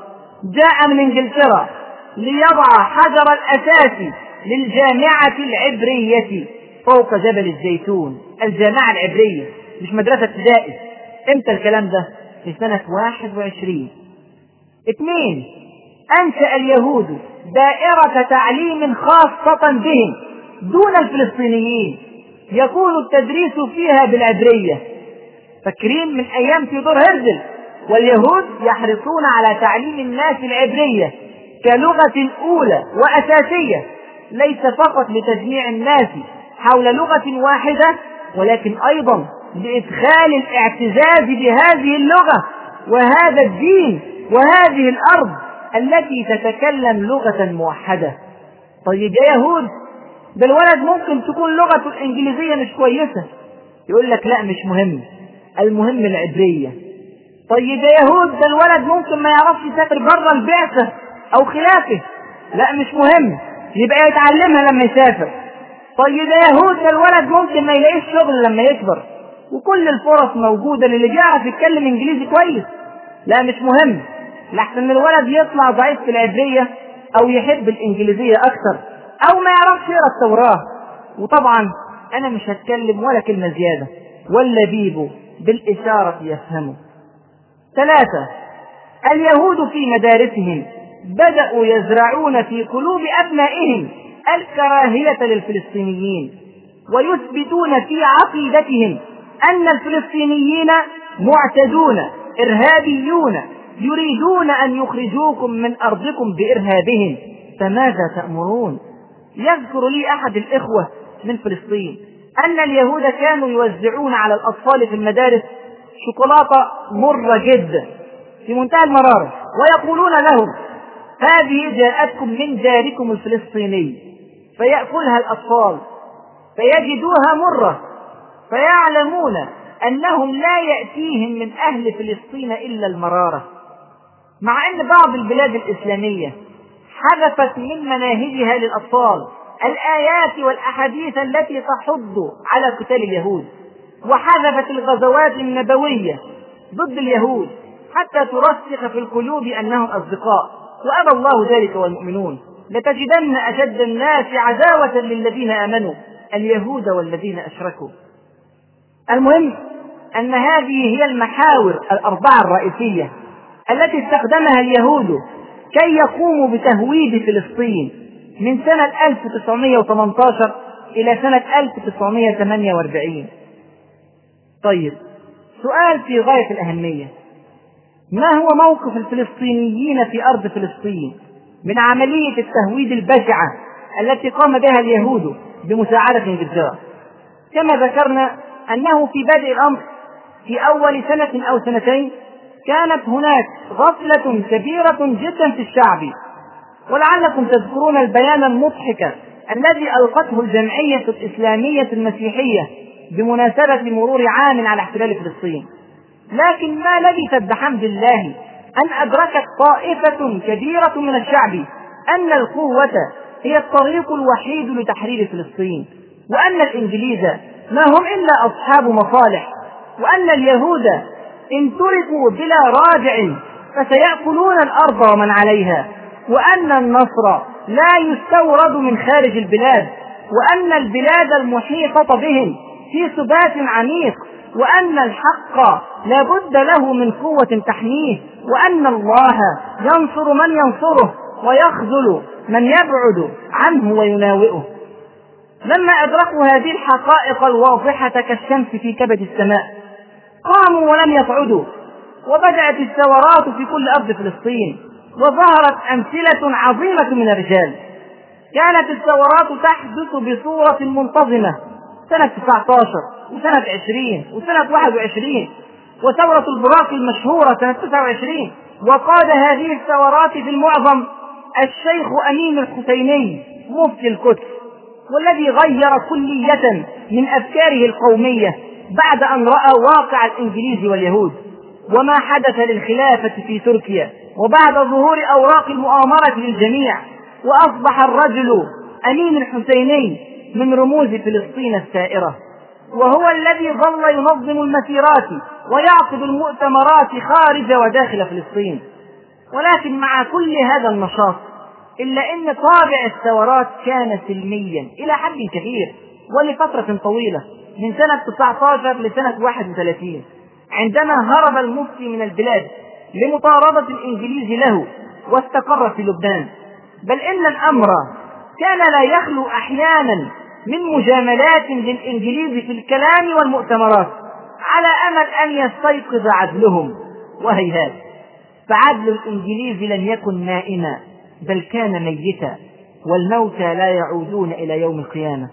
جاء من إنجلترا ليضع حجر الأساس للجامعة العبرية فوق جبل الزيتون. الجامعة العبرية مش مدرسة ابتدائي. إمتى الكلام ده؟ في سنة واحد وعشرين. اثنين أنشأ اليهود دائرة تعليم خاصة بهم دون الفلسطينيين. يكون التدريس فيها بالعبرية. فاكرين من أيام تيودور هرزل واليهود يحرصون على تعليم الناس العبرية كلغة أولى وأساسية ليس فقط لتجميع الناس حول لغة واحدة ولكن أيضا بإدخال الاعتزاز بهذه اللغة وهذا الدين وهذه الأرض التي تتكلم لغة موحدة. طيب يا يهود ده الولد ممكن تكون لغته الإنجليزية مش كويسة. يقول لك لا مش مهم. المهم العبرية. طيب يا يهود ده الولد ممكن ما يعرفش يسافر بره البعثة أو خلافه. لا مش مهم. يبقى يتعلمها لما يسافر. طيب يا يهود الولد ممكن ما يلاقيش شغل لما يكبر وكل الفرص موجودة للي بيعرف يتكلم إنجليزي كويس. لا مش مهم لحسن الولد يطلع ضعيف في العبرية أو يحب الإنجليزية أكثر أو ما يعرفش يقرأ التوراة. وطبعا أنا مش هتكلم ولا كلمة زيادة واللبيب بالإشارة يفهمه. ثلاثة اليهود في مدارسهم بدأوا يزرعون في قلوب أبنائهم الكراهية للفلسطينيين ويثبتون في عقيدتهم أن الفلسطينيين معتدون إرهابيون يريدون أن يخرجوكم من أرضكم بإرهابهم فماذا تأمرون؟ يذكر لي أحد الإخوة من فلسطين أن اليهود كانوا يوزعون على الأطفال في المدارس شوكولاتة مرة جدا في منتهى المرارة ويقولون لهم هذه جاءتكم من جاركم الفلسطيني فيأكلها الأطفال فيجدوها مرة فيعلمون أنهم لا يأتيهم من أهل فلسطين إلا المرارة. مع أن بعض البلاد الإسلامية حذفت من مناهجها للأطفال الآيات والأحاديث التي تحض على قتال اليهود وحذفت الغزوات النبوية ضد اليهود حتى ترسخ في القلوب أنهم أصدقاء وأبى الله ذلك والمؤمنون. لتجدن أشد الناس عداوة للذين آمنوا اليهود والذين أشركوا. المهم أن هذه هي المحاور الأربعة الرئيسية التي استخدمها اليهود كي يقوموا بتهويد فلسطين من سنة 1918 إلى سنة 1948 طيب سؤال في غاية الأهمية. ما هو موقف الفلسطينيين في أرض فلسطين؟ من عملية التهويد البشعة التي قام بها اليهود بمساعدة انجلترا كما ذكرنا أنه في بدء الأمر في أول سنة أو سنتين كانت هناك غفلة كبيرة جدا في الشعب. ولعلكم تذكرون البيان المضحك الذي ألقته الجمعية الإسلامية المسيحية بمناسبة مرور عام على احتلال فلسطين. لكن ما لبثت بحمد الله أن أدركت طائفة كبيرة من الشعب أن القوة هي الطريق الوحيد لتحرير فلسطين وأن الإنجليز ما هم إلا أصحاب مصالح وأن اليهود إن تركوا بلا رادع فسيأكلون الأرض ومن عليها وأن النصر لا يستورد من خارج البلاد وأن البلاد المحيطة بهم في سبات عميق وأن الحق لا بد له من قوة تحميه وأن الله ينصر من ينصره ويخذل من يبعد عنه ويناوئه. لما أدركوا هذه الحقائق الواضحة كالشمس في كبد السماء قاموا ولم يصعدوا وبدأت الثورات في كل أرض فلسطين وظهرت أمثلة عظيمة من الرجال. كانت الثورات تحدث بصورة منتظمة سنة 19 وسنة 20 وسنة 21 وثورة البراق المشهورة سنة 29 وقاد هذه الثورات في المعظم الشيخ أمين الحسيني مفتي القدس والذي غير كلية من أفكاره القومية بعد أن رأى واقع الإنجليز واليهود وما حدث للخلافة في تركيا وبعد ظهور أوراق المؤامرة للجميع وأصبح الرجل أمين الحسيني من رموز فلسطين السائرة. وهو الذي ظل ينظم المسيرات ويعقد المؤتمرات خارج وداخل فلسطين. ولكن مع كل هذا النشاط إلا أن طابع الثورات كان سلميا إلى حد كبير ولفترة طويلة من سنة 19 لسنة 31 عندما هرب المفتي من البلاد لمطاردة الإنجليز له واستقر في لبنان. بل إن الأمر كان لا يخلو أحيانا من مجاملات للإنجليز في الكلام والمؤتمرات على أمل أن يستيقظ عدلهم. وهيهات فعدل الإنجليز لم يكن نائما بل كان ميتا والموتى لا يعودون إلى يوم القيامة.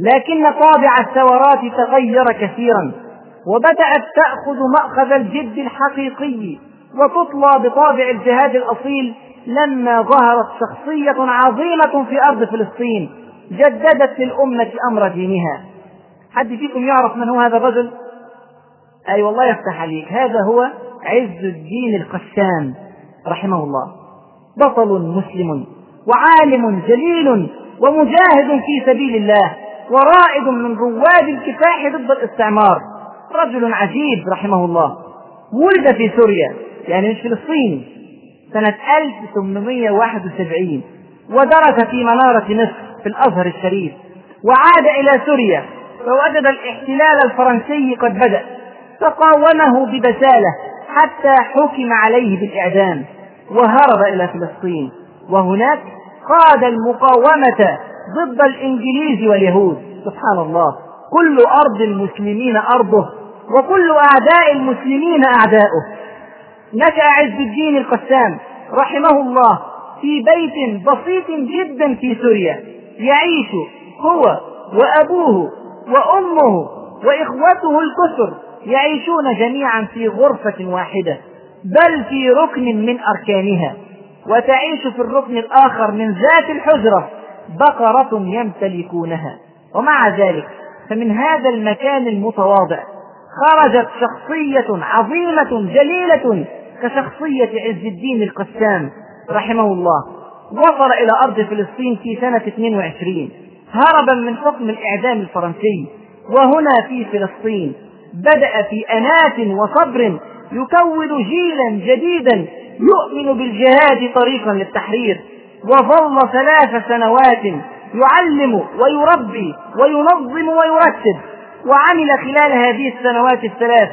لكن طابع الثورات تغير كثيرا وبدأت تأخذ مأخذ الجد الحقيقي وتطلى بطابع الجهاد الأصيل لما ظهرت شخصية عظيمة في أرض فلسطين. جددت للأمة أمر دينها. حد فيكم يعرف من هو هذا الرجل؟ أي والله يفتح عليك. هذا هو عز الدين القسام رحمه الله. بطل مسلم وعالم جليل ومجاهد في سبيل الله ورائد من رواد الكفاح ضد الاستعمار. رجل عجيب رحمه الله. ولد في سوريا يعني مش فلسطيني سنة 1871 ودرس في منارة مصر. في الأزهر الشريف وعاد إلى سوريا فوجد الاحتلال الفرنسي قد بدأ فقاومه ببسالة حتى حكم عليه بالإعدام وهرب إلى فلسطين وهناك قاد المقاومة ضد الإنجليز واليهود. سبحان الله كل أرض المسلمين أرضه وكل أعداء المسلمين أعداؤه. نشأ عز الدين القسام رحمه الله في بيت بسيط جدا في سوريا. يعيش هو وأبوه وأمه وإخوته الكثر يعيشون جميعا في غرفة واحدة بل في ركن من أركانها وتعيش في الركن الآخر من ذات الحجرة بقرة يمتلكونها. ومع ذلك فمن هذا المكان المتواضع خرجت شخصية عظيمة جليلة كشخصية عز الدين القسام رحمه الله. وصل إلى أرض فلسطين في سنة 22 هربا من حكم الإعدام الفرنسي. وهنا في فلسطين بدأ في أناة وصبر يكون جيلا جديدا يؤمن بالجهاد طريقا للتحرير. وظل ثلاث سنوات يعلم ويربي وينظم ويرتب. وعمل خلال هذه السنوات الثلاث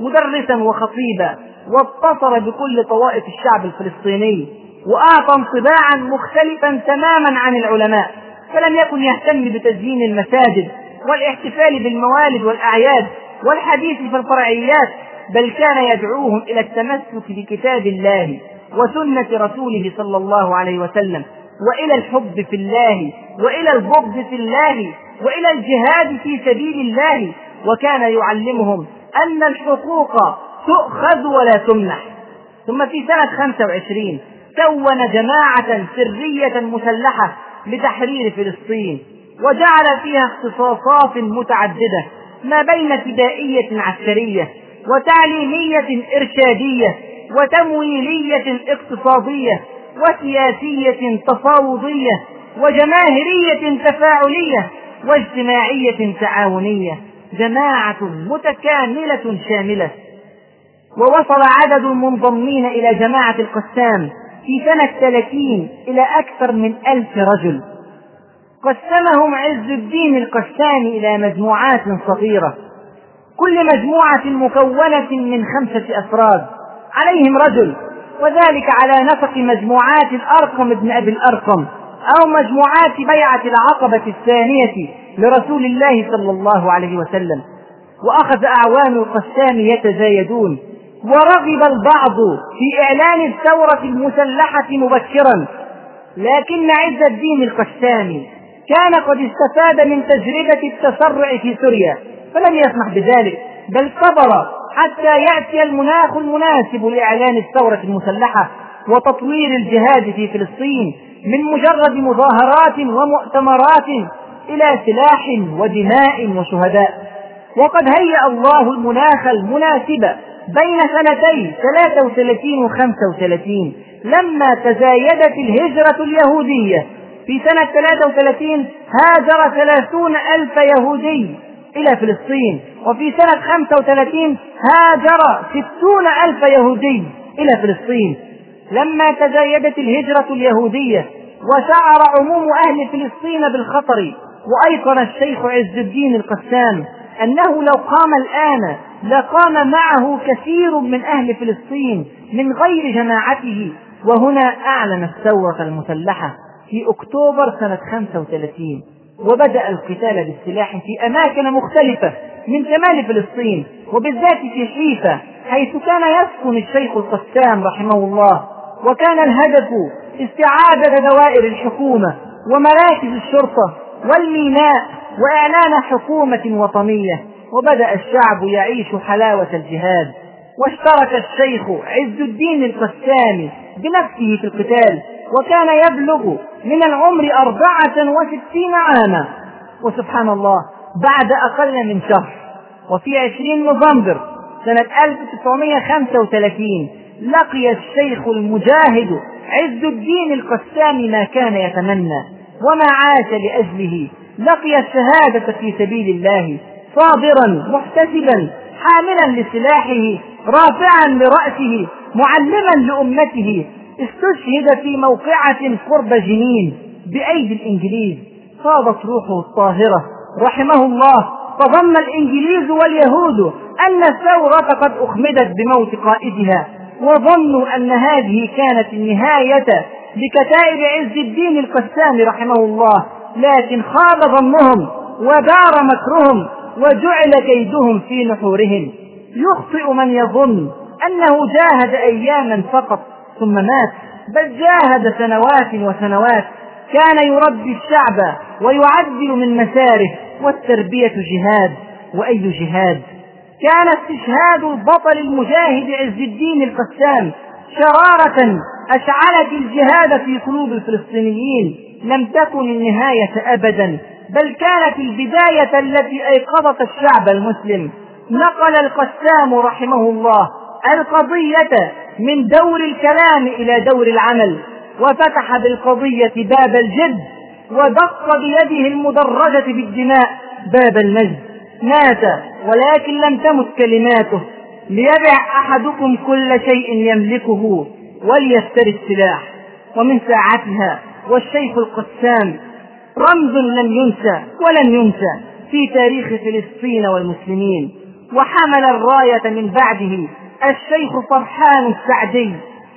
مدرسا وخطيبا واتصل بكل طوائف الشعب الفلسطيني. وأعطى انطباعا مختلفا تماما عن العلماء فلم يكن يهتم بتزيين المساجد والاحتفال بالموالد والأعياد والحديث في الفرعيات بل كان يدعوهم إلى التمسك بكتاب الله وسنة رسوله صلى الله عليه وسلم وإلى الحب في الله وإلى البغض في الله وإلى الجهاد في سبيل الله وكان يعلمهم أن الحقوق تؤخذ ولا تمنح. ثم في سنة 25 كون جماعة سرية مسلحة لتحرير فلسطين وجعل فيها اختصاصات متعددة ما بين فدائية عسكرية وتعليمية إرشادية وتمويلية اقتصادية وسياسية تفاوضية وجماهيرية تفاعلية واجتماعية تعاونية. جماعة متكاملة شاملة. ووصل عدد المنضمين إلى جماعة القسام في سنة ثلاثين إلى أكثر من ألف رجل. قسمهم عز الدين القسامي إلى مجموعات صغيرة. كل مجموعة مكونة من خمسة أفراد. عليهم رجل. وذلك على نسق مجموعات الأرقم ابن أبي الأرقم أو مجموعات بيعة العقبة الثانية لرسول الله صلى الله عليه وسلم. وأخذ أعوان القسام يتزايدون. ورغب البعض في إعلان الثورة المسلحة مبكرا. لكن عز الدين القسامي كان قد استفاد من تجربة التسرع في سوريا فلم يسمح بذلك بل صبر حتى يأتي المناخ المناسب لإعلان الثورة المسلحة وتطوير الجهاد في فلسطين من مجرد مظاهرات ومؤتمرات إلى سلاح ودماء وشهداء. وقد هيأ الله المناخ المناسب بين سنتي 33 و 35 لما تزايدت الهجرة اليهودية في سنة 33 هاجر ثلاثون ألف يهودي إلى فلسطين. وفي سنة 35 هاجر ستون ألف يهودي إلى فلسطين. لما تزايدت الهجرة اليهودية وشعر عموم أهل فلسطين بالخطر وأيقن الشيخ عز الدين القسام أنه لو قام الآن لقام معه كثير من أهل فلسطين من غير جماعته. وهنا أعلن الثورة المسلحة في أكتوبر سنة 35 وبدأ القتال بالسلاح في أماكن مختلفة من شمال فلسطين وبالذات في حيفا حيث كان يسكن الشيخ القسام رحمه الله. وكان الهدف استعادة دوائر الحكومة ومراكز الشرطة والميناء وإعلان حكومة وطنية وبدأ الشعب يعيش حلاوة الجهاد. واشترك الشيخ عز الدين القسامي بنفسه في القتال وكان يبلغ من العمر أربعة وستين عاما. وسبحان الله بعد أقل من شهر وفي عشرين نوفمبر سنة 1935 لقي الشيخ المجاهد عز الدين القسامي ما كان يتمنى. وما عاش لأجله لقي الشهادة في سبيل الله صابرا محتسبا حاملا لسلاحه رافعا لرأسه معلما لأمته. استشهد في موقعة قرب جنين بأيدي الإنجليز. فاضت روحه الطاهرة. رحمه الله. فظن الإنجليز واليهود أن الثورة قد أخمدت بموت قائدها وظنوا أن هذه كانت النهاية لكتائب عز الدين القسام رحمه الله لكن خاب ظنهم ودار مكرهم وجعل كيدهم في نحورهم. يخطئ من يظن أنه جاهد أياما فقط ثم مات بل جاهد سنوات وسنوات. كان يربي الشعب ويعدل من مساره والتربية جهاد. وأي جهاد؟ كان استشهاد البطل المجاهد عز الدين القسام شرارة أشعلت الجهاد في قلوب الفلسطينيين لم تكن النهاية أبدا بل كانت البداية التي أيقظت الشعب المسلم. نقل القسام رحمه الله القضية من دور الكلام إلى دور العمل وفتح بالقضية باب الجد ودق بيده المدرجة بالدماء باب المجد. مات ولكن لم تمت كلماته. ليبع أحدكم كل شيء يملكه وليفتري السلاح ومن ساعتها والشيخ القسام رمز لم ينسى ولن ينسى في تاريخ فلسطين والمسلمين وحمل الراية من بعده الشيخ فرحان السعدي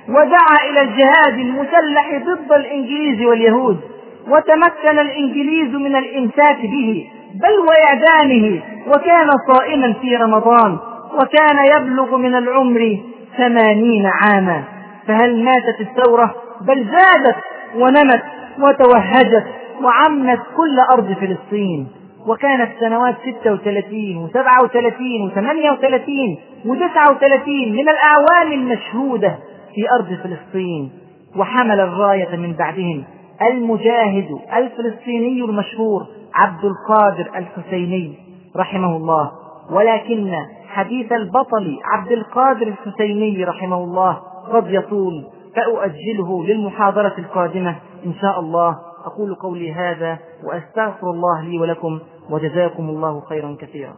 ودعا إلى الجهاد المسلح ضد الإنجليز واليهود وتمكن الإنجليز من الإمساك به بل وإعدامه وكان صائما في رمضان. وكان يبلغ من العمر ثمانين عاما. فهل ماتت الثورة؟ بل زادت ونمت وتوهجت وعمت كل أرض فلسطين. وكانت سنوات 36 و37 و38 و39 من الأعوام المشهودة في أرض فلسطين. وحمل الراية من بعدهم المجاهد الفلسطيني المشهور عبد القادر الحسيني رحمه الله. ولكن حديث البطل عبد القادر الحسيني رحمه الله قد يطول فأؤجله للمحاضرة القادمة إن شاء الله. أقول قولي هذا وأستغفر الله لي ولكم وجزاكم الله خيرا كثيرا.